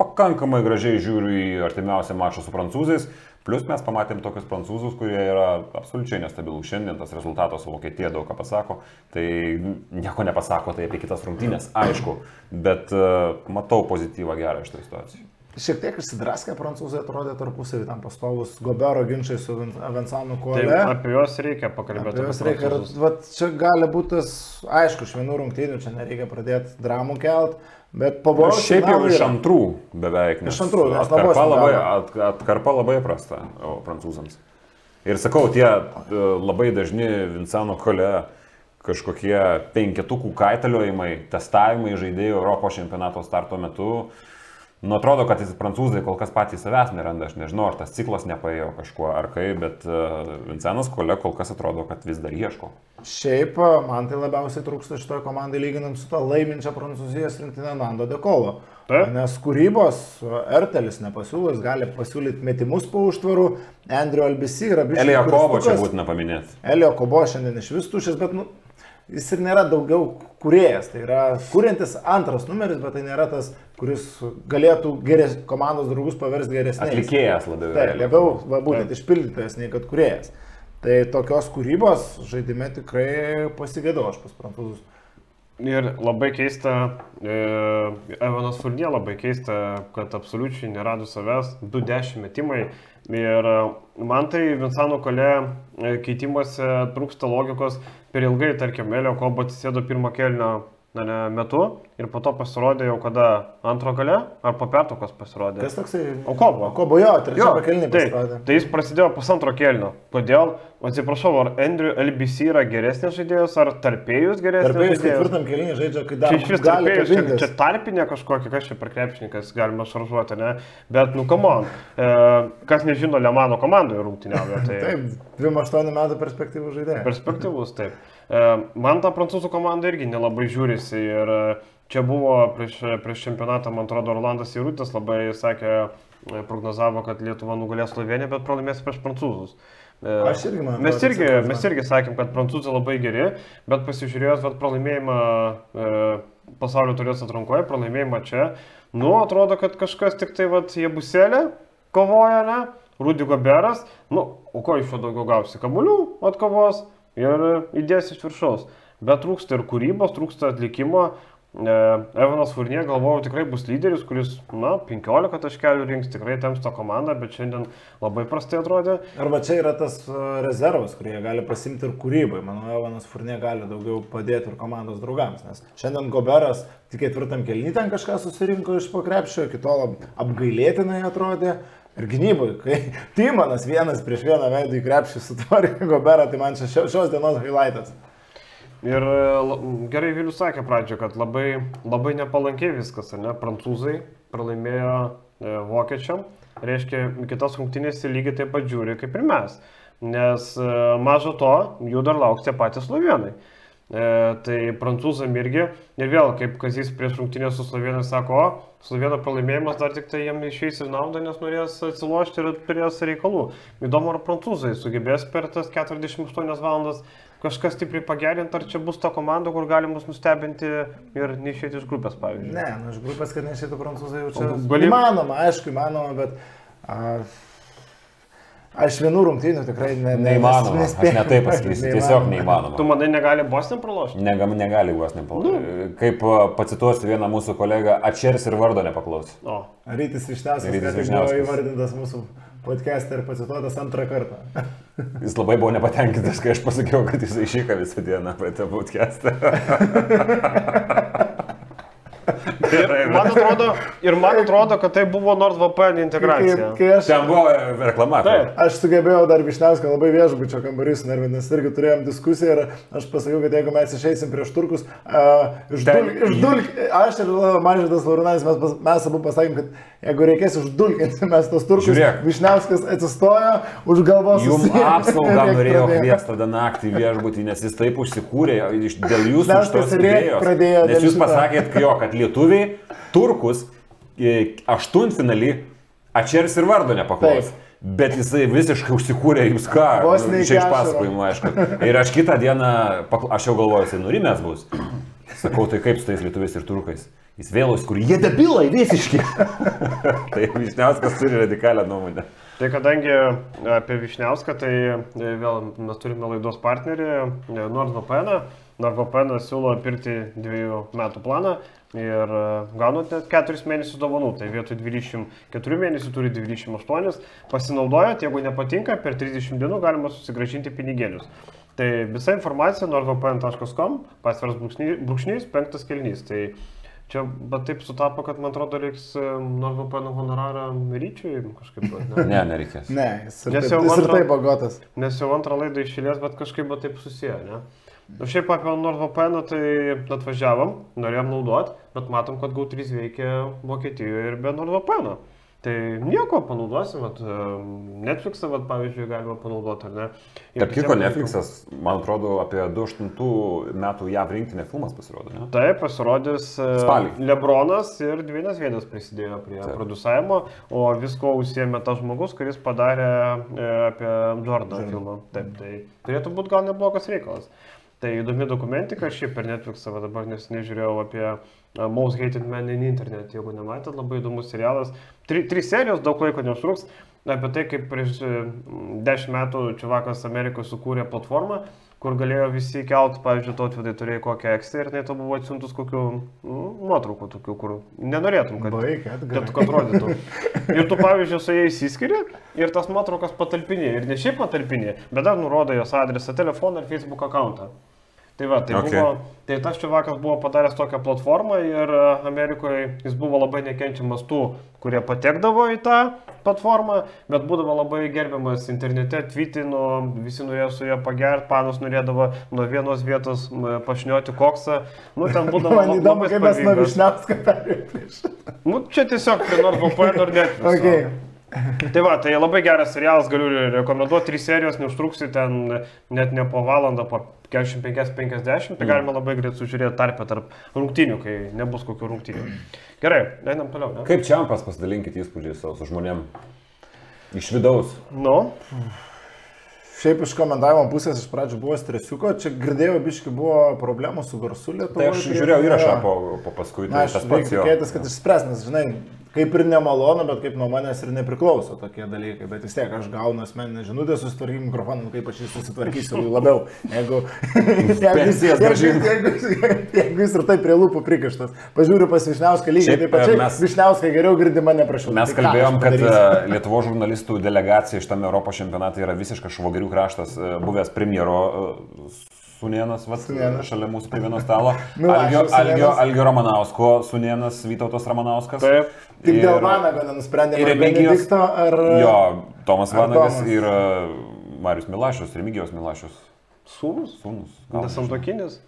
pakankamai gražiai žiūriu į artimiausią mačą su prancūzais. Plus mes pamatėm tokius prancūzus, kurie yra absoliučiai nestabilūs. Šiandien tas rezultatas Vokietija daug ką pasako. Tai nieko nepasako tai apie kitas rungtynės, aišku. Bet uh, matau pozityvą gerą iš to situacijos. Šiek tiek išsidraskę prancūzai atrodė tarpusavį tam pastovus Gobero ginčiai su Vin- Vincanu Tai Kuole. apie juos reikia pakalbėti. Apie juos reikia. Ir vat, čia gali būti tas, aišku, iš vienų rungtynių čia nereikia pradėti dramų kelt, bet pavojus. Šiaip jau iš antrų beveik. Iš antrų, nes atkarpa labai, at, atkarpa labai prasta o, prancūzams. Ir sakau, tie e, labai dažni Vincano kole kažkokie penketukų kaitaliojimai, testavimai žaidėjų Europos čempionato starto metu. Nu, atrodo, kad jis prancūzai kol kas patys savęs neranda, aš nežinau, ar tas ciklas nepaėjo kažkuo ar kaip, bet uh, Vincenas kole kol kas atrodo, kad vis dar ieško. Šiaip man tai labiausiai trūksta šitoje komandai lyginant su to laiminčia Prancūzijos rinktinė Nando Dekolo. Taip. Nes kūrybos Ertelis nepasiūlo, jis gali pasiūlyti metimus po užtvarų, Andrew Albisi yra biškas. Elio Kovo čia būtina paminėti. Elio Kobo šiandien iš vis tušęs, bet nu, jis ir nėra daugiau kuriejas. Tai yra kuriantis antras numeris, bet tai nėra tas, kuris galėtų geres, komandos draugus paversti geresniais. Atlikėjas labiau. Taip, labiau, va, būtent išpildytojas nei kad kuriejas. Tai tokios kūrybos žaidime tikrai pasigėdau aš pas prancūzus. Ir labai keista, e, Evanas Furnė labai keista, kad absoliučiai nerado savęs, 2-10 metimai. Ir e, man tai Vinsano kole e, keitimuose trūksta logikos. Per ilgai, tarkim, Elio Kobo atsisėdo pirmą kelnio metu ir po to pasirodė jau kada antro gale ar po pertraukos pasirodė. Kas toksai? Okobo. Okobo jo, trečia pakelinė tai, pasirodė. tai jis prasidėjo pusantro kelnio. Kodėl? Atsiprašau, ar Andrew LBC yra geresnis žaidėjas, ar tarpėjus geresnis Tarpėjus ketvirtam kelinį žaidžia, kai dar Čia iš vis tarpėjus, čia, čia tarpinė kažkokia, kas čia per krepšininkas, galima šaržuoti, ne? Bet, nu, kamon, e, kas nežino, Lemano komandoje rungtyniavo. Tai... Taip, 28 metų perspektyvų žaidėjas. Perspektyvus, taip. E, Man ta prancūzų komanda irgi nelabai žiūrisi ir čia buvo prieš, prieš čempionatą, man atrodo, Rolandas Įrūtis labai sakė, e, prognozavo, kad Lietuva nugalės Sloveniją, bet pralaimės prieš prancūzus. E, Aš irgi man Mes irgi, kad mes irgi sakėm, kad prancūzai labai geri, bet pasižiūrėjus vat, pralaimėjimą e, pasaulio turės atrankoje, pralaimėjimą čia, nu, atrodo, kad kažkas tik tai, vat, jie buselė kovoja, ne? Rudy Goberas, nu, o ko iš jo daugiau gausi? Kamuolių atkovos ir įdės iš viršaus. Bet trūksta ir kūrybos, trūksta atlikimo. E, Evanas Furnie, galvojau, tikrai bus lyderis, kuris, na, 15 taškelių rinks, tikrai temps tą komandą, bet šiandien labai prastai atrodė. Arba čia yra tas uh, rezervas, kurį jie gali pasimti ir kūrybai. Manau, Evanas Furnė gali daugiau padėti ir komandos draugams. Nes šiandien Goberas tik ketvirtam kelnį ten kažką susirinko iš pokrepšio, kitol ap apgailėtinai atrodė. Ir gynybai, kai Timanas vienas prieš vieną veidų į krepšį sutvarkė Goberą, tai man čia šio- šios dienos highlightas. Ir e, gerai Vilius sakė pradžioje, kad labai, labai nepalankiai viskas, ne? Prancūzai pralaimėjo e, vokiečiam, reiškia, kitas rungtynės lygiai taip pat žiūri kaip ir mes. Nes e, mažo to, jų dar lauks tie patys slovenai. E, tai prancūzam irgi, ir vėl, kaip Kazys prieš rungtynę su slovenai sako, o, sloveno pralaimėjimas dar tik tai jiem išeis į naudą, nes norės atsilošti ir turės reikalų. Įdomu, ar prancūzai sugebės per tas 48 valandas kažkas stipriai pagerinti, ar čia bus ta komanda, kur gali mus nustebinti ir neišėti iš grupės, pavyzdžiui. Ne, nu iš grupės, kad nešėtų prancūzai jau čia. Gali- Įmanoma, aišku, įmanoma, bet a, aš vienų rungtynių tikrai ne, ne, Neįmanoma, aš nespėju. ne taip pasakysiu, tiesiog Tu neįmanoma. manai, negali Boston pralošti? Negam, negali juos nepalaikyti. Kaip a, pacituosiu vieną mūsų kolegą, Ačeris ir vardo nepaklaus. O, Rytis Višniauskas, Rytis Vyšniauskas. įvardintas mūsų podcast'e ir pacituotas antrą kartą. Jis labai buvo nepatenkintas, kai aš pasakiau, kad jis išyka visą dieną praeitą podcast'ą. Gerai, man atrodo, ir man atrodo, kad tai buvo NordVPN integracija. Kai, kai aš, Ten buvo reklama. Taip. aš sugebėjau dar Višniauską labai viešbučio kambarys nervinęs, irgi turėjom diskusiją ir aš pasakiau, kad jeigu mes išeisim prieš turkus, uh, Ten- išdulk, išdulk, aš ir Mažydas Laurinanis, mes, pas- mes abu pasakėm, kad jeigu reikės išdulkinti mes tos turkus, Žiūrėk. Višniauskas atsistojo už galvos. Jums apsaugą ir norėjo pradėjo. kviesti tada naktį viešbutį, nes jis taip užsikūrė iš- dėl jūsų idėjos. pradėjo Nes jūs pasakėt, kad jo, kad lietuviai turkus e, aštuntfinalį Ačeris ir vardo nepaklaus. Taip. Bet jisai visiškai užsikūrė jums ką. Vos nu, Čia iš pasakojimo, aišku. Ir aš kitą dieną, aš jau galvoju, jisai nurimęs bus. Sakau, tai kaip su tais lietuviais ir turkais? Jis vėl užsikūrė, jie debilai visiškai. tai Višniauskas turi radikalią nuomonę. Tai kadangi apie Višniauską, tai e, vėl mes turime laidos partnerį e, NordVPN. NordVPN siūlo pirkti dviejų metų planą ir e, gaunat net 4 mėnesius dovanų. Tai vietoj 24 mėnesių turi 28. Pasinaudojat, jeigu nepatinka, per 30 dienų galima susigražinti pinigėlius. Tai visa informacija nordvpn.com, pasviras brūkšnys, penktas kelnys. Tai čia, bet taip sutapo, kad man atrodo reiks e, nordvpn honorarą ryčiui kažkaip. ne? Ne, nereikės. Ne, jis ir Nes taip, jau jis ir antro- taip bagotas. Nes jau antrą laidą išėlės, bet kažkaip va taip susiję, ne? O šiaip apie NordVPN tai atvažiavom, norėjom naudot, bet matom, kad GAU3 veikia Vokietijoje ir be NordVPN. Tai nieko panaudosim, vat, em, Netflixą, vat, pavyzdžiui, galima panaudoti, ar ne? Tarp kitko, Netflixas, man atrodo, apie 2008 metų JAV rinktinė filmas pasirodo, ne? Taip, pasirodys e, Spalį. Lebronas ir Dvinas Vėdas prisidėjo prie Taip. producavimo, o visko užsiemė tas žmogus, kuris padarė e, apie Jordaną filmą. Taip, tai turėtų būti gal neblogas reikalas. Tai įdomi dokumentika, šiaip per Netflixą dabar nesiniai žiūrėjau apie uh, Most Hated Man in Internet, jeigu nematėt, labai įdomus serialas. Tri, trys serijos, daug laiko neužtruks, apie tai, kaip prieš e, 10 metų Čivakas Amerikoje sukūrė platformą, kur galėjo visi kelt, pavyzdžiui, tautvydai turėjo kokią ekstą ir tai to buvo atsiuntus kokių nu, nuotraukų tokių, kur nenorėtum, kad, Baik, kad, kad rodytų. Ir tu, pavyzdžiui, su jais įskiri ir tas nuotraukas patalpinė. Ir ne šiaip patalpinė, bet dar nurodo jos adresą, telefoną ir Facebook akantą. Tai va, tai, Okay. buvo, tai tas čiavakas buvo padaręs tokią platformą ir e, Amerikoje jis buvo labai nekenčiamas tų, kurie patekdavo į tą platformą, bet būdavo labai gerbiamas internete, tweetino, visi norėjo su juo pagerti, panas norėdavo nuo vienos vietos pašnioti koksą. Nu, ten būdavo Man įdomu, kaip mes nuo. Višniauską prieš. Nu, čia tiesiog prie nors VPN ar net. Okay. Tai va, tai labai geras serialas, galiu rekomenduoti, trys serijos, neužtruksi ten net ne po valandą, po 45-50, tai galima labai greit sužiūrėti tarpę tarp rungtinių, kai nebus kokių rungtinių. Gerai, einam toliau. Ne? Kaip čiampas pasidalinkit įspūdžiais savo su žmonėm? Iš vidaus. Nu, Šiaip iš komentavimo pusės iš pradžių buvo stresiuko, čia girdėjau, biški buvo problemų su garsu lietuvoje. Tai aš žiūrėjau įrašą po, po paskui, tai aš tas pats tikėtis, kad išspręs, nes, žinai, kaip ir nemalonu, bet kaip nuo manęs ir nepriklauso tokie dalykai. Bet vis tiek aš gaunu asmeninę žinutę, susitvarkyk mikrofoną, nu, kaip aš jį susitvarkysiu labiau. Jeigu, jeigu, Pensijas jeigu, jeigu, jeigu, jis ir taip prie lūpų prikištas. Pažiūriu pas Višniauską lygiai, taip pačiai mes- mes... Višniauską geriau girdi mane prašau. Mes Tai kalbėjom, kad e, Lietuvo žurnalistų delegacija šitame Europos čempionate yra visiškas švogerių kraštas, e, buvęs premjero e, Sunienas, vat, Sūnėnas. šalia mūsų prie vieno stalo. Milašius Algio, Algio. Algio Ramanausko, Sunienas, Vytautas Ramanauskas. taip. Tik dėl Ir- Vanago nenusprendėme, ir Remigijos- ar... Jo, Tomas Ar Vanagas Tomas? ir e, Marius Milašius, Remigijos Milašius. Sūnus, Sūnus. nesantokinis.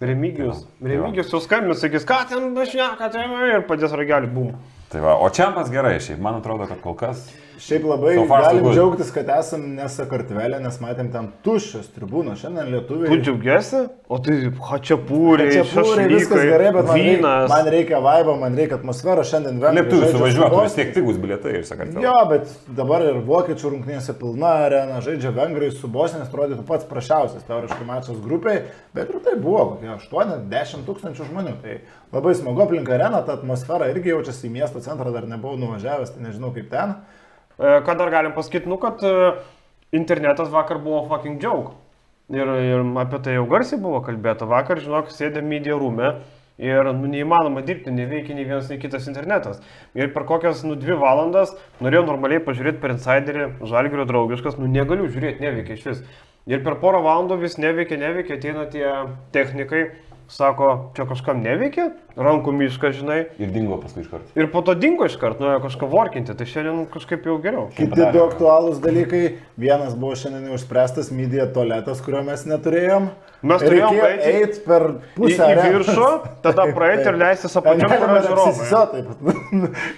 Remigijus. Tai va, tai va. Remigijus jau skambins, sakys, ką ten dažniausiai, tai va, ir padės ragelį, bum. Tai va, o čiampas gerai, šiaip man atrodo, kad kol kas Šiaip labai So galim džiaugtis, kad esam ne Sakartvelė, nes matėm ten tuščios tribūnos. Šiandien lietuviai... Tu džiaugiesi? O tai hačiapūriai, Čia pūrai, viskas gerai, bet man reikia, vynas. man reikia vaibo, man reikia atmosferos. Šiandien vengrai lietuvių žaidžia su suvažiuotų, vis tiek pigus bilietai iš Sakartvelo. Jo, bet dabar ir vokiečių rungtynėse pilna arena, žaidžia vengrai su Bosnijos, atrodytų pats prašiausias teoriškai mačas grupiai, bet ir tai buvo kokie 8-10 tūkstančių žmonių. Tai labai smagu aplink areną, ta atmosfera irgi jaučiasi į miesto centrą, dar nebuvau nuvažiavęs, tai nežinau kaip ten. E, Ką dar galim pasakyti, nu, kad e, internetas vakar buvo fucking joke. Ir, ir apie tai jau garsiai buvo kalbėta. Vakar, žinok, sėdė media rūme ir nu, neįmanoma dirbti, neveikia nei vienas, nei kitas internetas. Ir per kokias, nu, dvi valandas norėjau normaliai pažiūrėti per insiderį, žalgerio draugiškas, nu, negaliu žiūrėti, neveikia iš vis. Ir per porą valandų vis neveikia, neveikia, ateina tie technikai, sako, čia kažkam neveikia, rankų mišką, žinai. Ir dingo paskui iš karto. Ir po to dingo iš karto, nuėjo kažką vorkinti, tai šiandien kažkaip jau geriau. Kiti du aktualūs dalykai. Vienas buvo šiandien neužspręstas media tualetas, kurio mes neturėjom. Mes turėjom Reikėjo eiti eit per Į, pusę į arenos. viršų, tada praeiti ir leistis yra žiūrovai. žiūrovai.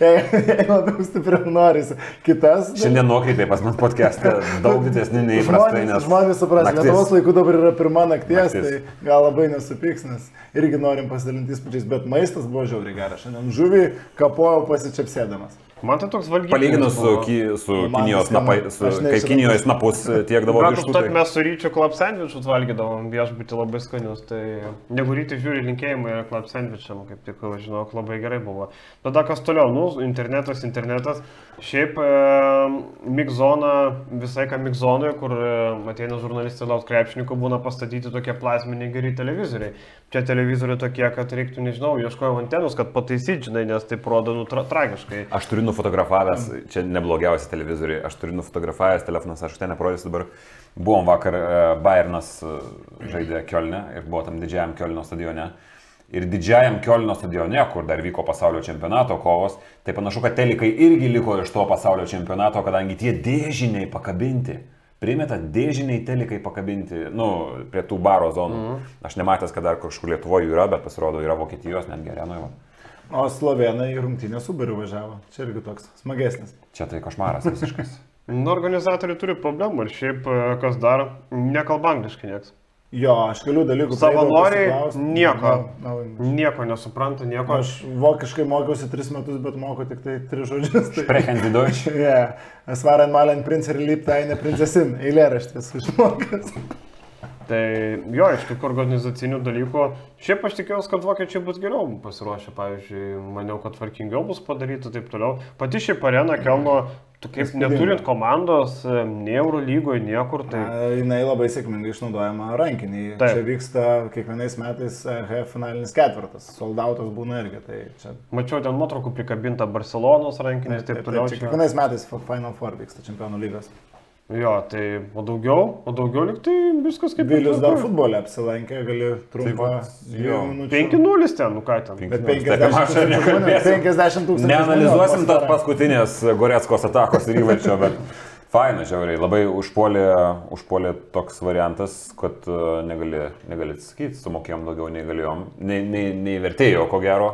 Jei labiau stipriau norisi. Kitas. Šiandien nuokaitai pas man podcast'e daug didesni nei įprastai, nes... žmonės supras. Lietuvos laiku dabar yra pirma nakties, Naktis. tai gal labai nesupyks, nes irgi norim pasidalinti įspūdžiais, bet maistas buvo žiauriai geras. Šiandien žuvį kapojau pasičiapsėdamas. Man tai toks valgybinis. Palyginus su, ki, su man Kinijos Aš kai nežinau. Kinijoje snapus tiekdavo Bet vištų. užtat Tai... mes su ryčiu klap sandvičius valgydavom, viešbutį labai skanius. Tai jeigu ryti žiūri linkėjimai klap sandvičiam, kaip tik, žinau, labai gerai buvo. Tada kas toliau, nu, internetas, internetas. Šiaip e, Migzona, visai ką Migzonoje, kur e, ateina žurnalistai lauk krepšininkų, būna pastatyti tokie plazminiai geri televizoriai. Čia televizoriai tokie, kad reiktų, nežinau, ieškojau antenus, kad pataisyti, žinai, nes tai rodo, nu, tra tragiškai. Aš turiu nufotografavęs, čia neblogiausi televizoriai, aš turiu nufotografavęs telefonas, aš ten neparodysiu dabar. Buvom vakar, e, Bayernas e, žaidė Kielne ir buvo tam didžiajam Kielno stadione. Ir didžiajam Kielno stadione, kur dar vyko pasaulio čempionato kovos, tai panašu, kad telikai irgi liko iš to pasaulio čempionato, kadangi tie dėžiniai pakabinti. Primeta dėžiniai telikai pakabinti, nu, prie tų baro zonų. Mm. Aš nematęs, kad dar kažkur Lietuvoje jų yra, bet pasirodo yra Vokietijos, netgi arenoje. va. O slovenai su Bariu važiavo. Čia irgi toks smagesnis. Čia tai košmaras visiškas. Nu, organizatoriai turi problemų ir šiaip, e, kas dar, nekalba angliškai nieks. Jo, aš kelių dalykų. Savanoriai nieko. No, no, Nieko nesupranta, nieko. Aš vokiškai mokiausi tris metus, bet moku tik tai tris žodžius. Tai... Deutsch? Yeah. Es war einmal ein Prinz, er liebte eine Prinzessin. Eilėraštis išmokęs. Tai jo, iš tokių organizacinių dalykų. Šiaip aš tikėjausi, kad vokiečiai bus geriau pasiruošę, pavyzdžiui, maniau, kad tvarkingiau bus padaryta ir taip toliau. Pati šiaip arena kelno, tu kaip neturint komandos, e, nei Euro lygoje, niekur, tai... Na, Jinai labai sėkmingai išnaudojama rankiniai. Taip. Čia vyksta kiekvienais metais H finalinis ketvirtas. Soldautas būna irgi. Tai čia. Mačiau ten nuotraukų prikabinta Barcelonos rankinės ir taip taip, toliau. čia kiekvienais metais Final Four vyksta čempionų lygos. Jo, tai o daugiau, o daugiau lyg tai viskas kaip ir Vilius dar futbolė apsilankė, gali trumpą dviejų jo. minučių. 5-0 ten, nu ką ten. Bet Tai 50 apie mačą tūkstančių žmonių. nekalbėsim. 50 tūkstančių. Neanalizuosim atmosfera. paskutinės Goretskos atakos ir įvarčio, bet faina, žiauriai. Labai užpuolė, užpuolė toks variantas, kad e, negali, negali atsakyti, sumokėjom daugiau nei galėjom, nei, nei, nei vertėjo, ko gero.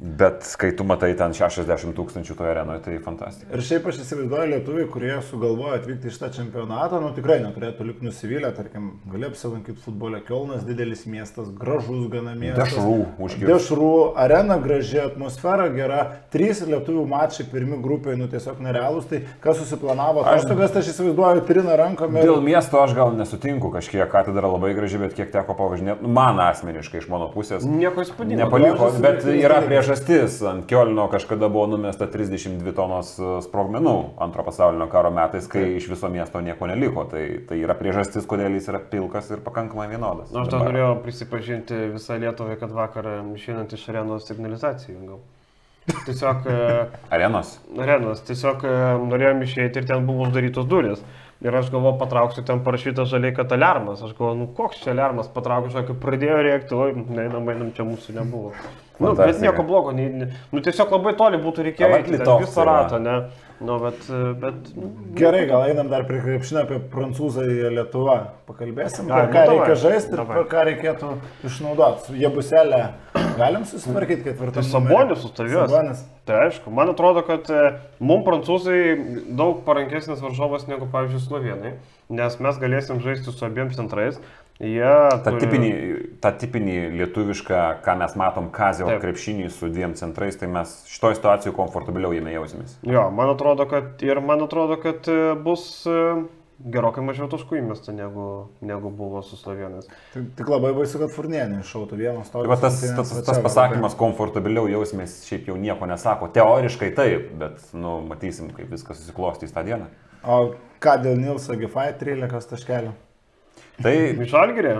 Bet kai tu matai ten 60 tūkstančių toje arenoje, tai fantastika. Ir šiaip aš įsivaizduoju lietuviai, kurie sugalvojo atvykti į šitą čempionatą, nu tikrai neturėtų likti nusivylę, tarkim, gali apsilankyti futbole, Kielnas didelis miestas, gražus gana miestas. Dešrų užkirs. Dešrų, arena graži, atmosfera gera, trys lietuvių mačai, pirmi grupiai, nu tiesiog nerealūs, tai kas susiplanavo, Aš- atostogas, tai aš įsivaizduoju, trina rankomis. Dėl miesto aš gal nesutinku kažkiek, katedra labai graži, bet kiek teko pavažinėti, nu, man asmeniškai iš mano pusės. Nieko įspūdingo. Nepaliko, bet yra dalykas. Priežastis. Ant Kielno kažkada buvo numesta 32 tonos e, sprogmenų antro pasaulinio karo metais, kai iš viso miesto nieko neliko. Tai, tai yra priežastis, kodėl jis yra pilkas ir pakankamai vienodas. Na, aš dar norėjau prisipažinti visą Lietuvą, kad vakar išeinant iš arenos signalizacijų gal. Tiesiog e, Arenos. arenos, tiesiog e, norėjom išeiti ir ten buvo uždarytos durys. Ir aš galvoju, patrauksiu ten parašyta žaliai, kad alarmas. Aš galvoju, nu koks čia alarmas, patraukiu, žinai, kaip pradėjo rėkti, oi, einam, einam, čia mūsų nebuvo. Nu, bet nieko blogo, nei, nei- nu tiesiog labai toli būtų reikėję eiti, va. ratą, ne? Nu, bet, e, bet nu, Gerai, gal einam dar prie krepšinio apie Prancūzą ir Lietuvą. Pakalbėsim, nu ką davai, reikia žaisti ir davai. ką reikėtų išnaudoti. Su Jebuselė galim susitvarkyti ketvirtą. Tai Sabonis. Sabonis. Tai aišku, man atrodo, kad mums prancūzai daug parankesnis varžovas negu, pavyzdžiui, slovenai, nes mes galėsim žaisti su abiem centrais. Jie Ta turi- tipinį, ta tipinį lietuvišką, ką mes matom Kazio Taip. krepšinį su dviem centrais, tai mes šitoje situacijoje komfortabiliau jame jausimės. Jo, man atrodo, kad ir man atrodo, kad e, bus e, gerokai mažiau taškų įmesta negu, negu buvo su slovenais. Tik, tik labai baisu, kad Furnienė iššautų vienas Tai toks. va, tas, tas, tas pasakymas komfortabiliau jausimės šiaip jau nieko nesako. Teoriškai taip, bet nu, matysim, kaip viskas susiklostys tą dieną. O ką dėl Nilso Gifai 13 taškelių? Tai Mišalgerė?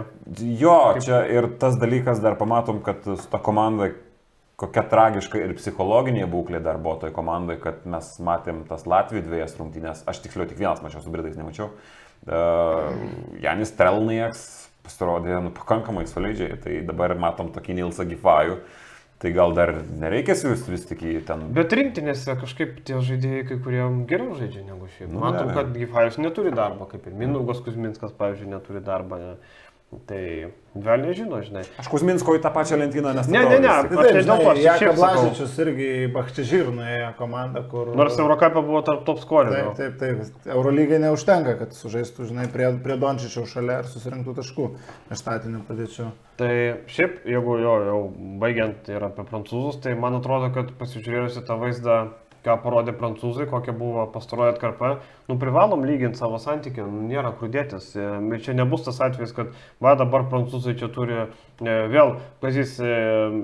jo, čia ir tas dalykas dar pamatom, kad su ta komanda kokia tragiška ir psichologinė būklė dar buvo toj komandai, kad mes matėm tas Latvijų dviejas rungtynės, aš tiksliau tik vienas mačiau, su Britais nemačiau. Uh, Janis Trelnieks pasirodė nu, pakankamai solidžiai, tai dabar matom tokį Nilsą Gifajų. Tai gal dar nereikia siūsti vis tik į ten. Bet rinktinėse kažkaip tie žaidėjai, kai kurie geriau žaidžia negu šiaip. Nu, Matom, be abejo. kad Gifajus neturi darbo, kaip ir Mindaugas Kuzminskas, pavyzdžiui, neturi darbo. Ne? Tai vėl nežino, žinai. Aš Kuzminsko į tą pačią lentyną nes. Ne, ne, ne. Tai Aš taip, ne dėl to, sakau. Blažičius irgi nuėjo komandą, kur... Nors Eurocapė buvo tarp top skorerių. Taip, taip, taip. Eurolygai neužtenka, kad sužaistų, žinai, prie, prie Dončičiaus šalia ir susirinktų taškų iš statinių padėčių. Tai šiaip, jeigu jo, jau baigiant ir apie prancūzus, tai man atrodo, kad pasižiūrėjus į tą vaizdą, ką parodė prancūzai, kokia buvo pastaroji atkarpa, nu privalom lyginti savo santykį, nu, nėra kur dėtis. E, Ir čia nebus tas atvejis, kad va dabar prancūzai čia turi e, vėl, kazys, e,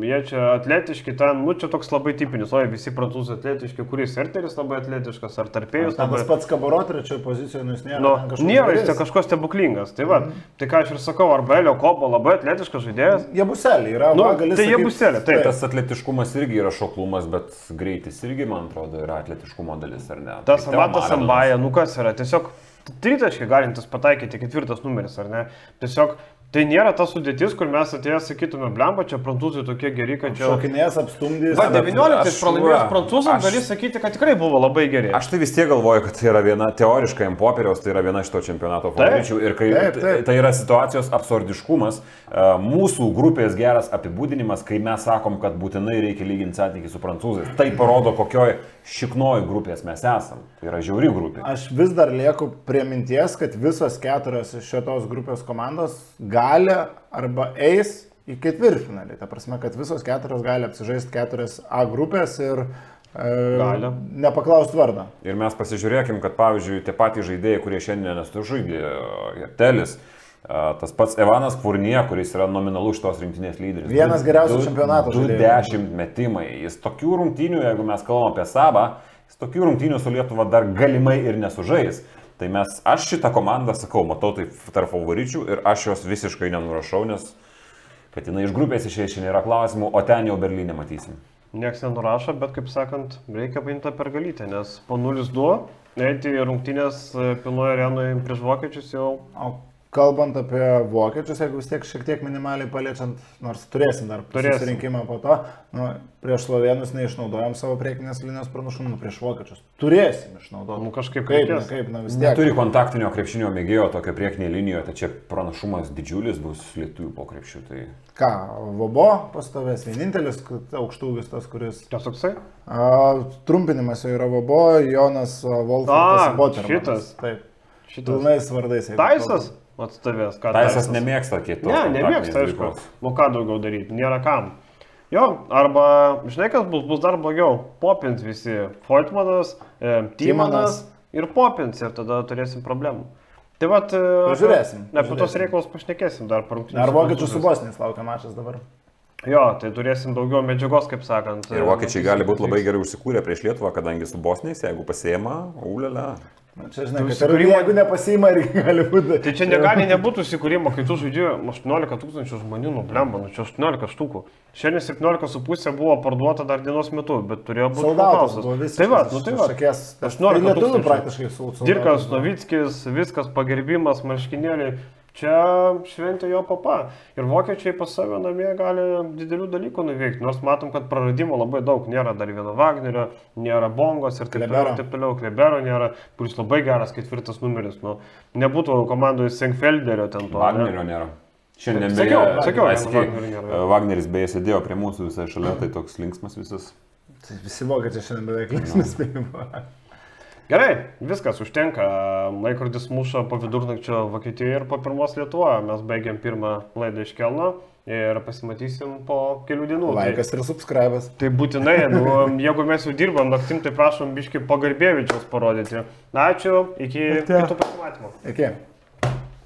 jie čia atletiški, ten, nu čia toks labai tipinis, o visi prancūzai atletiški, kuris Erteris labai atletiškas, ar tarpėjus Ten labai. tas pats Kabaro trečioje pozicijoje, nu jis nėra. Nu, nėra jis čia kažkoks stebuklingas. Tai va, tai ką aš ir sakau, arba Elio Kobo labai atletiškas žaidėjas. Jie buselė yra, Nu, va, gali tai jie buselė, taip. Tas atletiškumas irgi yra šoklumas, bet greitis irgi, man atrodo, yra atletiškumo dalis, ar ne? Tas Tai Amatas. Ambaja, nu kas yra, tiesiog tritaškai galintis pataikyti ketvirtas numeris, ar ne? Tiesiog tai nėra ta sudėtis, kur mes atėję sakytume, blemba, čia prancūzai tokie geri, kad čia... Šokinės apstumdys. Va, bet 19 aš- pralaimėjus prancūzams gali sakyti, kad tikrai buvo labai geri. Aš tai vis tiek galvoju, kad tai yra viena, teoriškai ant popieriaus, tai yra viena iš to čempionato favoričių. Ir kai Taip, taip. tai yra situacijos absurdiškumas, e, mūsų grupės geras apibūdinimas, kai mes sakom, kad būtinai reikia lyginti santykį su prancūzais. Tai parodo, kokioj šiknoj grupės mes esam. Tai yra žiauri grupė. Aš vis dar lieku prie minties, kad visos keturios iš šitos grupės komandos gali arba eis į ketvirtfinalį. Ta prasme, kad visos keturios gali apsižaisti keturias A grupės ir e, Gali. nepaklausti vardą. Ir mes pasižiūrėkim, kad pavyzdžiui, tie patys žaidėjai, kurie šiandien nesužaidė, e, Telis, e, tas pats Evanas Furnie, kuris yra nominalus šitos rinktinės lyderis. Vienas geriausių Du žaidėjų. dešimt metimai. Jis tokių rungtynių, jeigu mes kalbam apie Sabą, jis tokių rungtynių su Lietuva dar galimai ir nesužais. Tai mes, aš šitą komandą sakau, matau tai tarp favoričių ir aš jos visiškai nenurašau, nes kad jinai iš grupės čia nėra klausimų, o ten jau Berlyne matysim. Niekas nenurašo, bet kaip sakant, reikia paimti pergalytę, nes po 0-2 eiti į rungtynės e, pilnoje arenoje prieš vokiečius jau. O kalbant apie vokiečius, jeigu vis tiek šiek tiek minimaliai paliečiant, nors turėsim dar Turėsim. pasirinkimą po to, nu, prieš slovenus neišnaudojom savo priekinės linijos pranašumų, nu, prieš vokiečius turėsim išnaudoti. Nu, kažkaip kaip, na, kaip, na vis tiek. Neturi kontaktinio krepšinio mėgėjo tokio priekinėje linijoje, tai čia pranašumas didžiulis bus lietuvių po krepšių. Tai... Ką, Vobo pastovės, vienintelis aukštūgis tas, kuris. Kas toksai? A, trumpinimas jo yra Vobo, Jonas A, Botermanas. šitas. Taip. Šitas. Pilnais vardais. Taisas atstovės, Taisas nemėgsta kitos. Ne, nemėgsta, aišku. Nu ką daugiau daryti, nėra kam. Jo, arba, žinai, kas bus, bus dar blogiau. Popins visi. Foltmanas, e, Timanas ir Popins ir tada turėsim problemų. Tai vad, Pažiūrėsim, Ne, apie tos reikalus pašnekėsim dar parungtynės. Ar vokiečių su Bosnijais laukia mačas dabar? Jo, tai turėsim daugiau medžiagos, kaip sakant. Ir vokiečiai gali būti labai gerai užsikūrę prieš Lietuvą, kadangi su bosniais, jeigu pasiema, ulėlė. Na, čia žinai, ir užsikūrimo- jeigu nepasima, irgi gali būti. Tai čia negali nebūti įsikūrimo, kai tu žaidži 18 tūkstančių žmonių, nu blemba, nu čia 18 štukų. Šiandien 17,5 buvo parduota dar dienos metu, bet turėjo būti visiškai. Tai va, nu tai va. Šakės, 18 tai lietuvių praktiškai su Dirkas. Novickis, viskas pagerbimas, marškinėliai. Čia šventė jo papa. Ir vokiečiai pas save namie gali didelių dalykų nuveikti. Nors matom, kad praradimo labai daug. Nėra dar vieno Wagnerio, nėra Bongos ir taip Klebero. toliau. Taip toliau. Klebero nėra, kuris labai geras ketvirtas numeris. Nu, nebūtų komandoje Senkfelderio ten to. ne? Wagnerio nėra. Šiandien Taip, sakiau, beje, sakiau, ai, kad sakei, Wagnerio nėra. e, Wagneris beje sėdėjo prie mūsų visai šalia, tai toks linksmas visas. Tai Visi vokiečiai šiandien beveik linksmis spėjimo. Gerai, viskas užtenka. Laikrodis muša po vidurnakčio Vokietijoje ir po pirmos Lietuvoje. Mes baigiam pirmą laidą iš Kelno ir pasimatysim po kelių dienų. Tai- Laikas ir subscribas. Tai būtinai, nu, jeigu mes jau dirbam naktim, tai prašom biški pagarbėvičiaus parodyti. Ačiū, iki Ate. kitų pasimatymų. Iki.